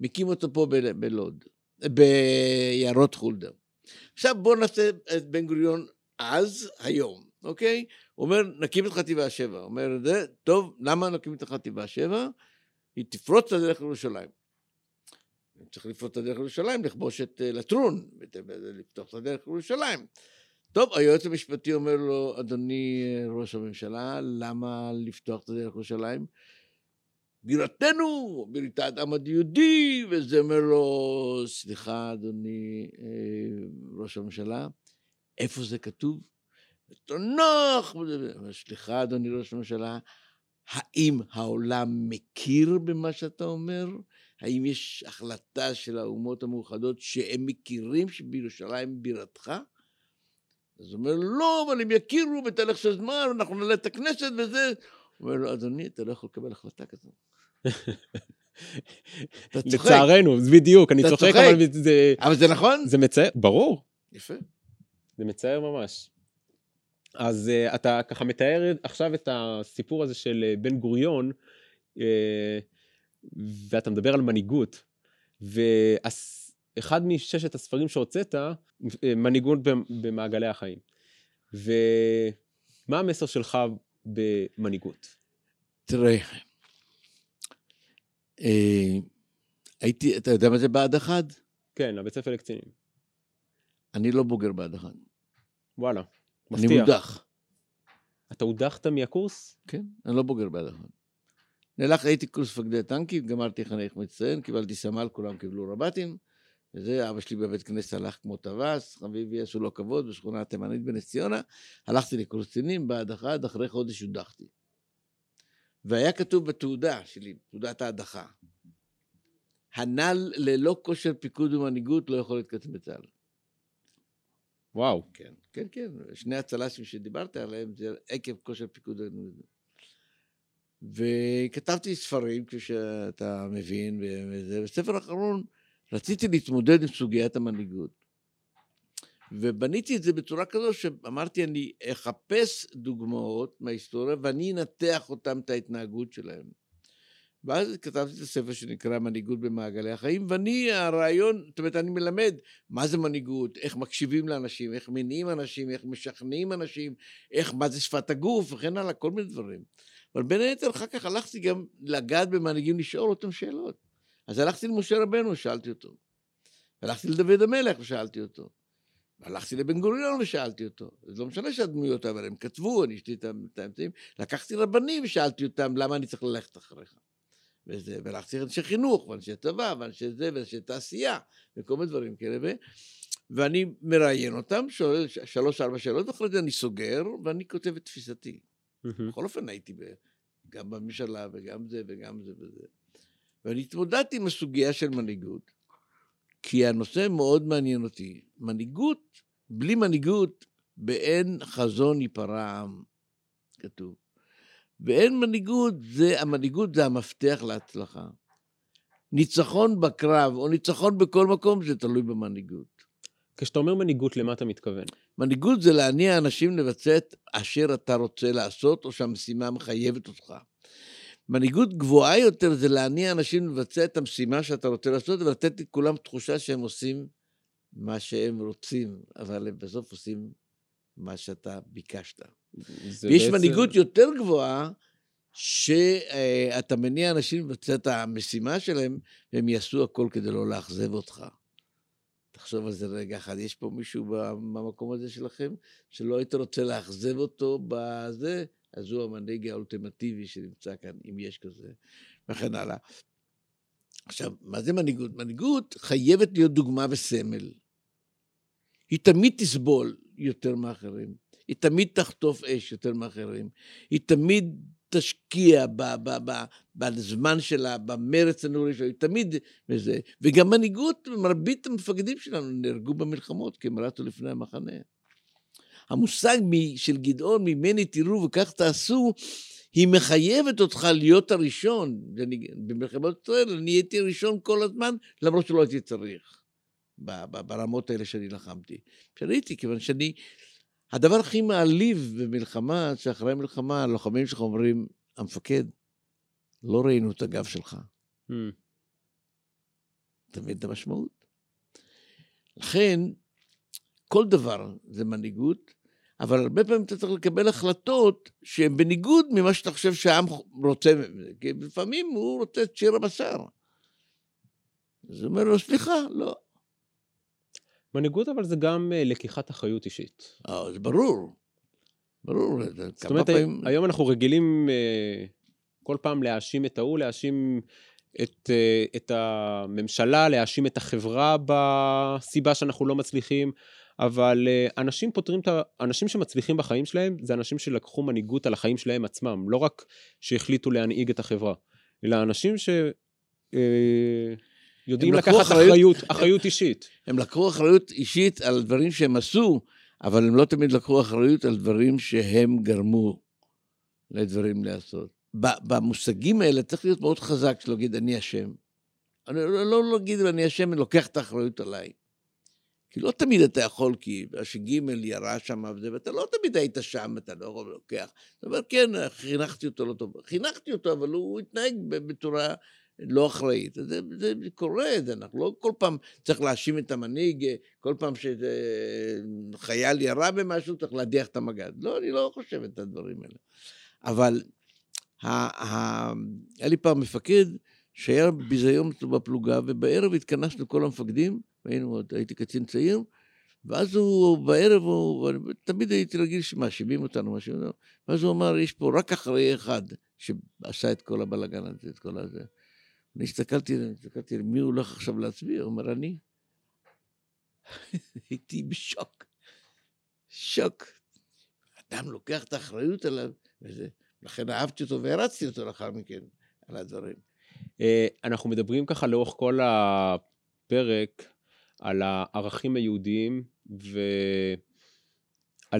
מקים אותו פה ב, בלוד, ביערות חולדה. עכשיו בואו נעשה את בן גוריון אז, היום, אוקיי? הוא אומר, נקים את חטיבה 7. הוא אומר, טוב, למה נקים את החטיבה 7? היא תפרוץ את הדרך לירושלים. צריך לפרוץ את הדרך לירושלים, לכבוש את אה, לטרון, ות- לפתוח את הדרך לירושלים. טוב, היועץ המשפטי אומר לו, אדוני אה, ראש הממשלה, למה לפתוח את הדרך לירושלים? בירתנו, בירת העם היהודי, וזה אומר לו, סליחה, אדוני אה, ראש הממשלה, איפה זה כתוב? בתנ"ך, וזה- אבל סליחה, אדוני ראש הממשלה, האם העולם מכיר במה שאתה אומר? האם יש החלטה של האומות המאוחדות שהם מכירים שבירושלים בירתך? אז הוא אומר לא, אבל הם יכירו ותלך של זמן, ואנחנו נעלה את הכנסת וזה. הוא אומר לו, אדוני, אתה לא יכול לקבל החלטה כזאת. אתה צוחק. לצערנו, בדיוק, אני צוחק. אבל זה, אבל זה נכון? זה מצער, ברור, יפה. זה מצער ממש. אז uh, אתה ככה מתאר עכשיו את הסיפור הזה של uh, בן גוריון, uh, ואתה מדבר על מנהיגות, ואחד מששת הספרים שהוצאת, מנהיגות במ- במעגלי החיים. ומה המסר שלך במנהיגות? תראה, אה, הייתי, אתה יודע מה זה בה"ד 1? כן, הבית ספר לקצינים. אני לא בוגר בה"ד 1. וואלה, אני. מודח. אתה הודחת מהקורס? כן, אני לא בוגר בה"ד 1. נלך, הייתי קורס מפקדי טנקים, גמרתי חניך מצטיין, קיבלתי סמל, כולם קיבלו רב"טים. וזה, אבא שלי בבית כנסת הלך כמו טווס, חביבי עשו לו כבוד בשכונה התימנית בנס ציונה. הלכתי לקורס קצינים, בה"ד 1, אחרי חודש הודחתי. והיה כתוב בתעודה שלי, תעודת ההדחה, הנ"ל ללא כושר פיקוד ומנהיגות לא יכול להתקדם בצה"ל. וואו. כן, כן, כן. שני הצל"שים שדיברת עליהם זה עקב כושר פיקוד. וכתבתי ספרים, כפי שאתה מבין, וזה. בספר האחרון רציתי להתמודד עם סוגיית המנהיגות. ובניתי את זה בצורה כזו שאמרתי, אני אחפש דוגמאות מההיסטוריה ואני אנתח אותם, את ההתנהגות שלהם. ואז כתבתי את הספר שנקרא מנהיגות במעגלי החיים, ואני, הרעיון, זאת אומרת, אני מלמד מה זה מנהיגות, איך מקשיבים לאנשים, איך מניעים אנשים, איך משכנעים אנשים, איך, מה זה שפת הגוף, וכן הלאה, כל מיני דברים. אבל בין היתר, אחר כך הלכתי גם לגעת במנהיגים, לשאול אותם שאלות. אז הלכתי למשה רבנו, שאלתי אותו. הלכתי לדוד המלך ושאלתי אותו. הלכתי לבן גוריון ושאלתי אותו. זה לא משנה שהדמויות, אבל הם כתבו, אני אשתי את האמצעים. לקחתי רבנים ושאלתי אותם, למה אני צריך ללכת אחריך? וזה, והלכתי לאנשי חינוך, ואנשי צבא, ואנשי זה, ואנשי תעשייה, וכל מיני דברים כאלה. ו... ואני מראיין אותם, שואל שלוש-ארבע שאלות, ואחרי זה אני סוגר, ואני כותב את תפיסתי. בכל אופן הייתי ב... גם בממשלה, וגם זה, וגם זה וזה. ואני התמודדתי עם הסוגיה של מנהיגות, כי הנושא מאוד מעניין אותי. מנהיגות, בלי מנהיגות, באין חזון ייפרע עם, כתוב. ואין מנהיגות, זה, המנהיגות זה המפתח להצלחה. ניצחון בקרב או ניצחון בכל מקום, זה תלוי במנהיגות. כשאתה אומר מנהיגות, למה אתה מתכוון? מנהיגות זה להניע אנשים לבצע את אשר אתה רוצה לעשות, או שהמשימה מחייבת אותך. מנהיגות גבוהה יותר זה להניע אנשים לבצע את המשימה שאתה רוצה לעשות, ולתת לכולם תחושה שהם עושים מה שהם רוצים, אבל הם בסוף עושים מה שאתה ביקשת. ויש בעצם... מנהיגות יותר גבוהה, שאתה מניע אנשים לבצע את המשימה שלהם, והם יעשו הכל כדי לא לאכזב אותך. תחשוב על זה רגע אחד, יש פה מישהו במקום הזה שלכם, שלא היית רוצה לאכזב אותו בזה, אז הוא המנהיג האולטימטיבי שנמצא כאן, אם יש כזה, וכן הלאה. עכשיו, מה זה מנהיגות? מנהיגות חייבת להיות דוגמה וסמל. היא תמיד תסבול יותר מאחרים. היא תמיד תחטוף אש יותר מאחרים. היא תמיד תשקיע בזמן שלה, במרץ הנורי שלה, היא תמיד בזה. וגם מנהיגות, מרבית המפקדים שלנו נהרגו במלחמות, כי הם רצו לפני המחנה. המושג של גדעון, ממני תראו וכך תעשו, היא מחייבת אותך להיות הראשון. במלחמות ישראל אני הייתי הראשון כל הזמן, למרות שלא הייתי צריך, ברמות האלה שאני לחמתי. שהייתי, כיוון שאני... הדבר הכי מעליב במלחמה, שאחרי המלחמה, הלוחמים שלך אומרים, המפקד, לא ראינו את הגב שלך. Mm. אתה מבין את המשמעות? לכן, כל דבר זה מנהיגות, אבל הרבה פעמים אתה צריך לקבל החלטות שהן בניגוד ממה שאתה חושב שהעם רוצה, כי לפעמים הוא רוצה את שיר הבשר. אז הוא אומר לו, סליחה, לא. מנהיגות אבל זה גם uh, לקיחת אחריות אישית. אה, זה ברור. ברור. זאת אומרת, פעמים... היום אנחנו רגילים uh, כל פעם להאשים את ההוא, להאשים את, את הממשלה, להאשים את החברה בסיבה שאנחנו לא מצליחים, אבל אנשים פותרים את ה... אנשים שמצליחים בחיים שלהם, זה אנשים שלקחו מנהיגות על החיים שלהם עצמם, לא רק שהחליטו להנהיג את החברה, אלא אנשים ש... יודעים לקחת אחריות, אחריות, אחריות אישית. הם לקחו אחריות אישית על דברים שהם עשו, אבל הם לא תמיד לקחו אחריות על דברים שהם גרמו לדברים לעשות. במושגים האלה צריך להיות מאוד חזק שלא להגיד אני אשם. אני לא, לא להגיד אני אשם, אני לוקח את האחריות עליי. כי לא תמיד אתה יכול, כי הש"ג ירה שם וזה, ואתה לא תמיד היית שם, אתה לא יכול לוקח. אתה אומר, כן, חינכתי אותו לא טוב. חינכתי אותו, אבל הוא התנהג בצורה לא אחראית. זה, זה קורה, זה, אנחנו לא כל פעם צריך להאשים את המנהיג, כל פעם שחייל ירה במשהו צריך להדיח את המג"ד. לא, אני לא חושב את הדברים האלה. אבל היה לי פעם מפקד שהיה ביזיון בפלוגה, ובערב התכנסנו כל המפקדים, והיינו, הייתי קצין צעיר, ואז הוא, בערב, הוא, תמיד הייתי רגיל שמאשימים אותנו, אותנו, ואז הוא אמר, יש פה רק אחראי אחד שעשה את כל הבלאגן הזה, את כל הזה. אני הסתכלתי, הסתכלתי, מי הולך עכשיו להצביע? הוא אומר, אני. הייתי בשוק. שוק. אדם לוקח את האחריות עליו, וזה, לכן אהבתי אותו והרצתי אותו לאחר מכן על הדברים. אה, אנחנו מדברים ככה לאורך כל הפרק על הערכים היהודיים ועל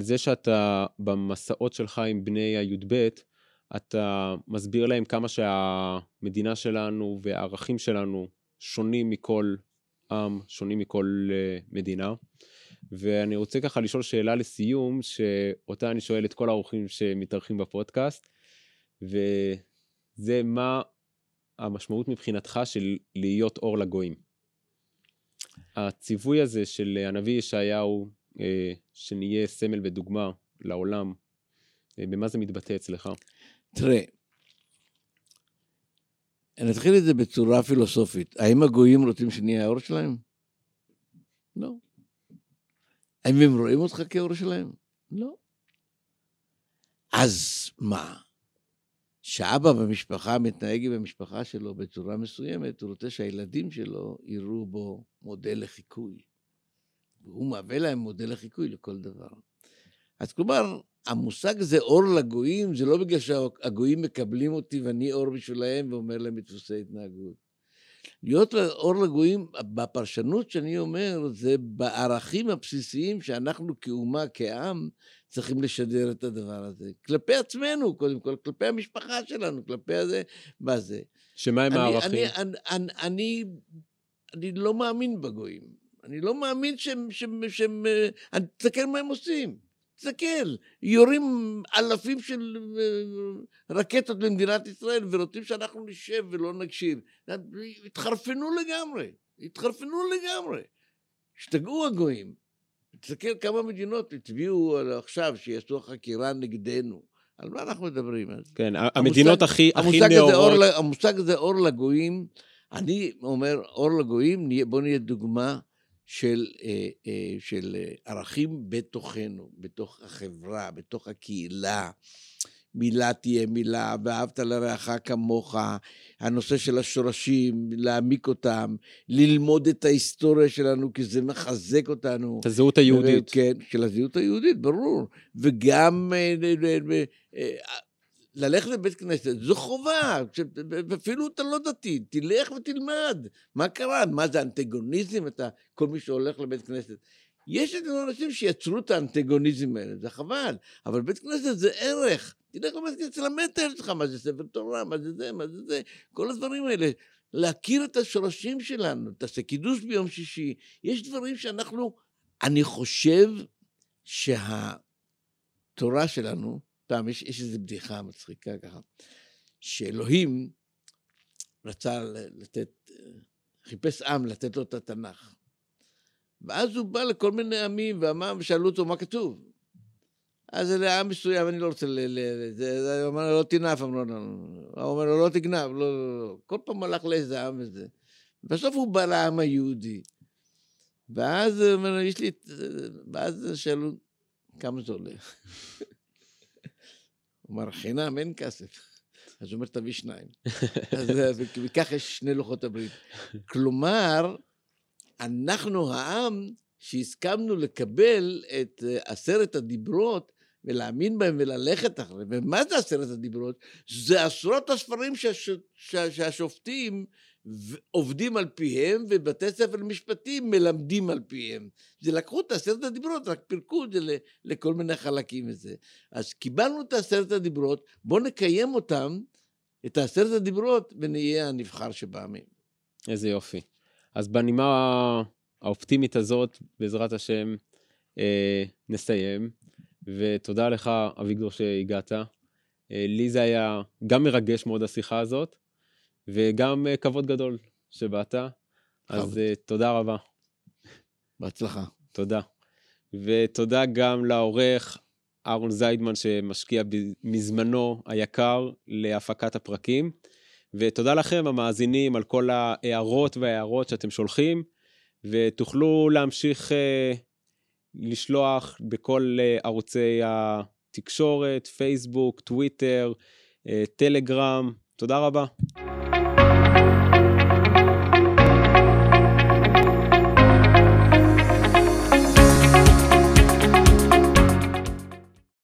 זה שאתה במסעות שלך עם בני הי"ב, אתה מסביר להם כמה שהמדינה שלנו והערכים שלנו שונים מכל עם, שונים מכל אה, מדינה. ואני רוצה ככה לשאול שאלה לסיום, שאותה אני שואל את כל האורחים שמתארחים בפודקאסט, וזה מה המשמעות מבחינתך של להיות אור לגויים. הציווי הזה של הנביא ישעיהו, אה, שנהיה סמל ודוגמה לעולם, אה, במה זה מתבטא אצלך? תראה, אני אתחיל את זה בצורה פילוסופית. האם הגויים רוצים שנהיה האור שלהם? לא. האם הם רואים אותך כאור שלהם? לא. אז מה? שאבא במשפחה מתנהג עם המשפחה שלו בצורה מסוימת, הוא רוצה שהילדים שלו יראו בו מודל לחיקוי. והוא מהווה להם מודל לחיקוי לכל דבר. אז כלומר, המושג הזה אור לגויים, זה לא בגלל שהגויים מקבלים אותי ואני אור בשבילהם ואומר להם את דפוסי התנהגות. להיות אור לגויים, בפרשנות שאני אומר, זה בערכים הבסיסיים שאנחנו כאומה, כעם, צריכים לשדר את הדבר הזה. כלפי עצמנו, קודם כל, כלפי המשפחה שלנו, כלפי הזה, מה זה. שמה הם הערכים? אני, אני, אני, אני, אני לא מאמין בגויים. אני לא מאמין שהם, שהם, שהם, אני תסתכל מה הם עושים. תסתכל, יורים אלפים של אה, רקטות למדינת ישראל ורוצים שאנחנו נשב ולא נקשיב. התחרפנו לגמרי, התחרפנו לגמרי. השתגעו הגויים. תסתכל כמה מדינות הצביעו עכשיו שיעשו חקירה נגדנו. על מה אנחנו מדברים? כן, המדינות המושג, הכי, הכי נאורות. אור, המושג הזה אור לגויים, אני אומר, אור לגויים, בואו נהיה דוגמה של, אה, אה, של אה, ערכים בתוכנו, בתוך החברה, בתוך הקהילה. מילה תהיה מילה, ואהבת לרעך כמוך, הנושא של השורשים, להעמיק אותם, ללמוד את ההיסטוריה שלנו, כי זה מחזק אותנו. את הזהות היהודית. כן, של הזהות היהודית, ברור. וגם ללכת לבית כנסת, זו חובה, אפילו אתה לא דתי, תלך ותלמד. מה קרה? מה זה אנטגוניזם? אתה, כל מי שהולך לבית כנסת. יש את האנשים שיצרו את האנטגוניזם האלה, זה חבל, אבל בית כנסת זה ערך. תלך לבית כנסת, תלמד את הילד שלך מה זה ספר תורה, מה זה זה, מה זה זה, כל הדברים האלה. להכיר את השורשים שלנו, תעשה קידוש ביום שישי. יש דברים שאנחנו, אני חושב שהתורה שלנו, פעם יש, יש איזו בדיחה מצחיקה ככה, שאלוהים רצה לתת, חיפש עם לתת לו את התנ"ך. ואז הוא בא לכל מיני עמים ואמר, ושאלו אותו מה כתוב. אז לעם מסוים, אני לא רוצה ל... ל הוא אמר לו, לא תנאף, אמרו לו, הוא אומר לו, לא תגנב, לא, לא, לא. כל פעם הלך לאיזה עם וזה. בסוף הוא בא לעם היהודי. ואז הוא אומר, יש לי... ואז שאלו, כמה זה עולה? הוא אמר, חינם, אין כסף. אז הוא אומר, תביא שניים. אז וכך יש שני לוחות הברית. כלומר, אנחנו העם שהסכמנו לקבל את אה, עשרת הדיברות ולהאמין בהם וללכת אחריהם. ומה זה עשרת הדיברות? זה עשרות הספרים שהש... שהשופטים עובדים על פיהם, ובתי ספר למשפטים מלמדים על פיהם. זה לקחו את עשרת הדיברות, רק פירקו את זה לכל מיני חלקים וזה. אז קיבלנו את עשרת הדיברות, בואו נקיים אותם, את עשרת הדיברות, ונהיה הנבחר שבא מהם. איזה יופי. אז בנימה האופטימית הזאת, בעזרת השם, אה, נסיים. ותודה לך, אביגדור, שהגעת. אה, לי זה היה גם מרגש מאוד השיחה הזאת, וגם אה, כבוד גדול שבאת. אז uh, תודה רבה. בהצלחה. תודה. ותודה גם לעורך אהרון זיידמן שמשקיע מזמנו היקר להפקת הפרקים. ותודה לכם המאזינים על כל ההערות וההערות שאתם שולחים, ותוכלו להמשיך uh, לשלוח בכל uh, ערוצי התקשורת, פייסבוק, טוויטר, טלגרם. תודה רבה.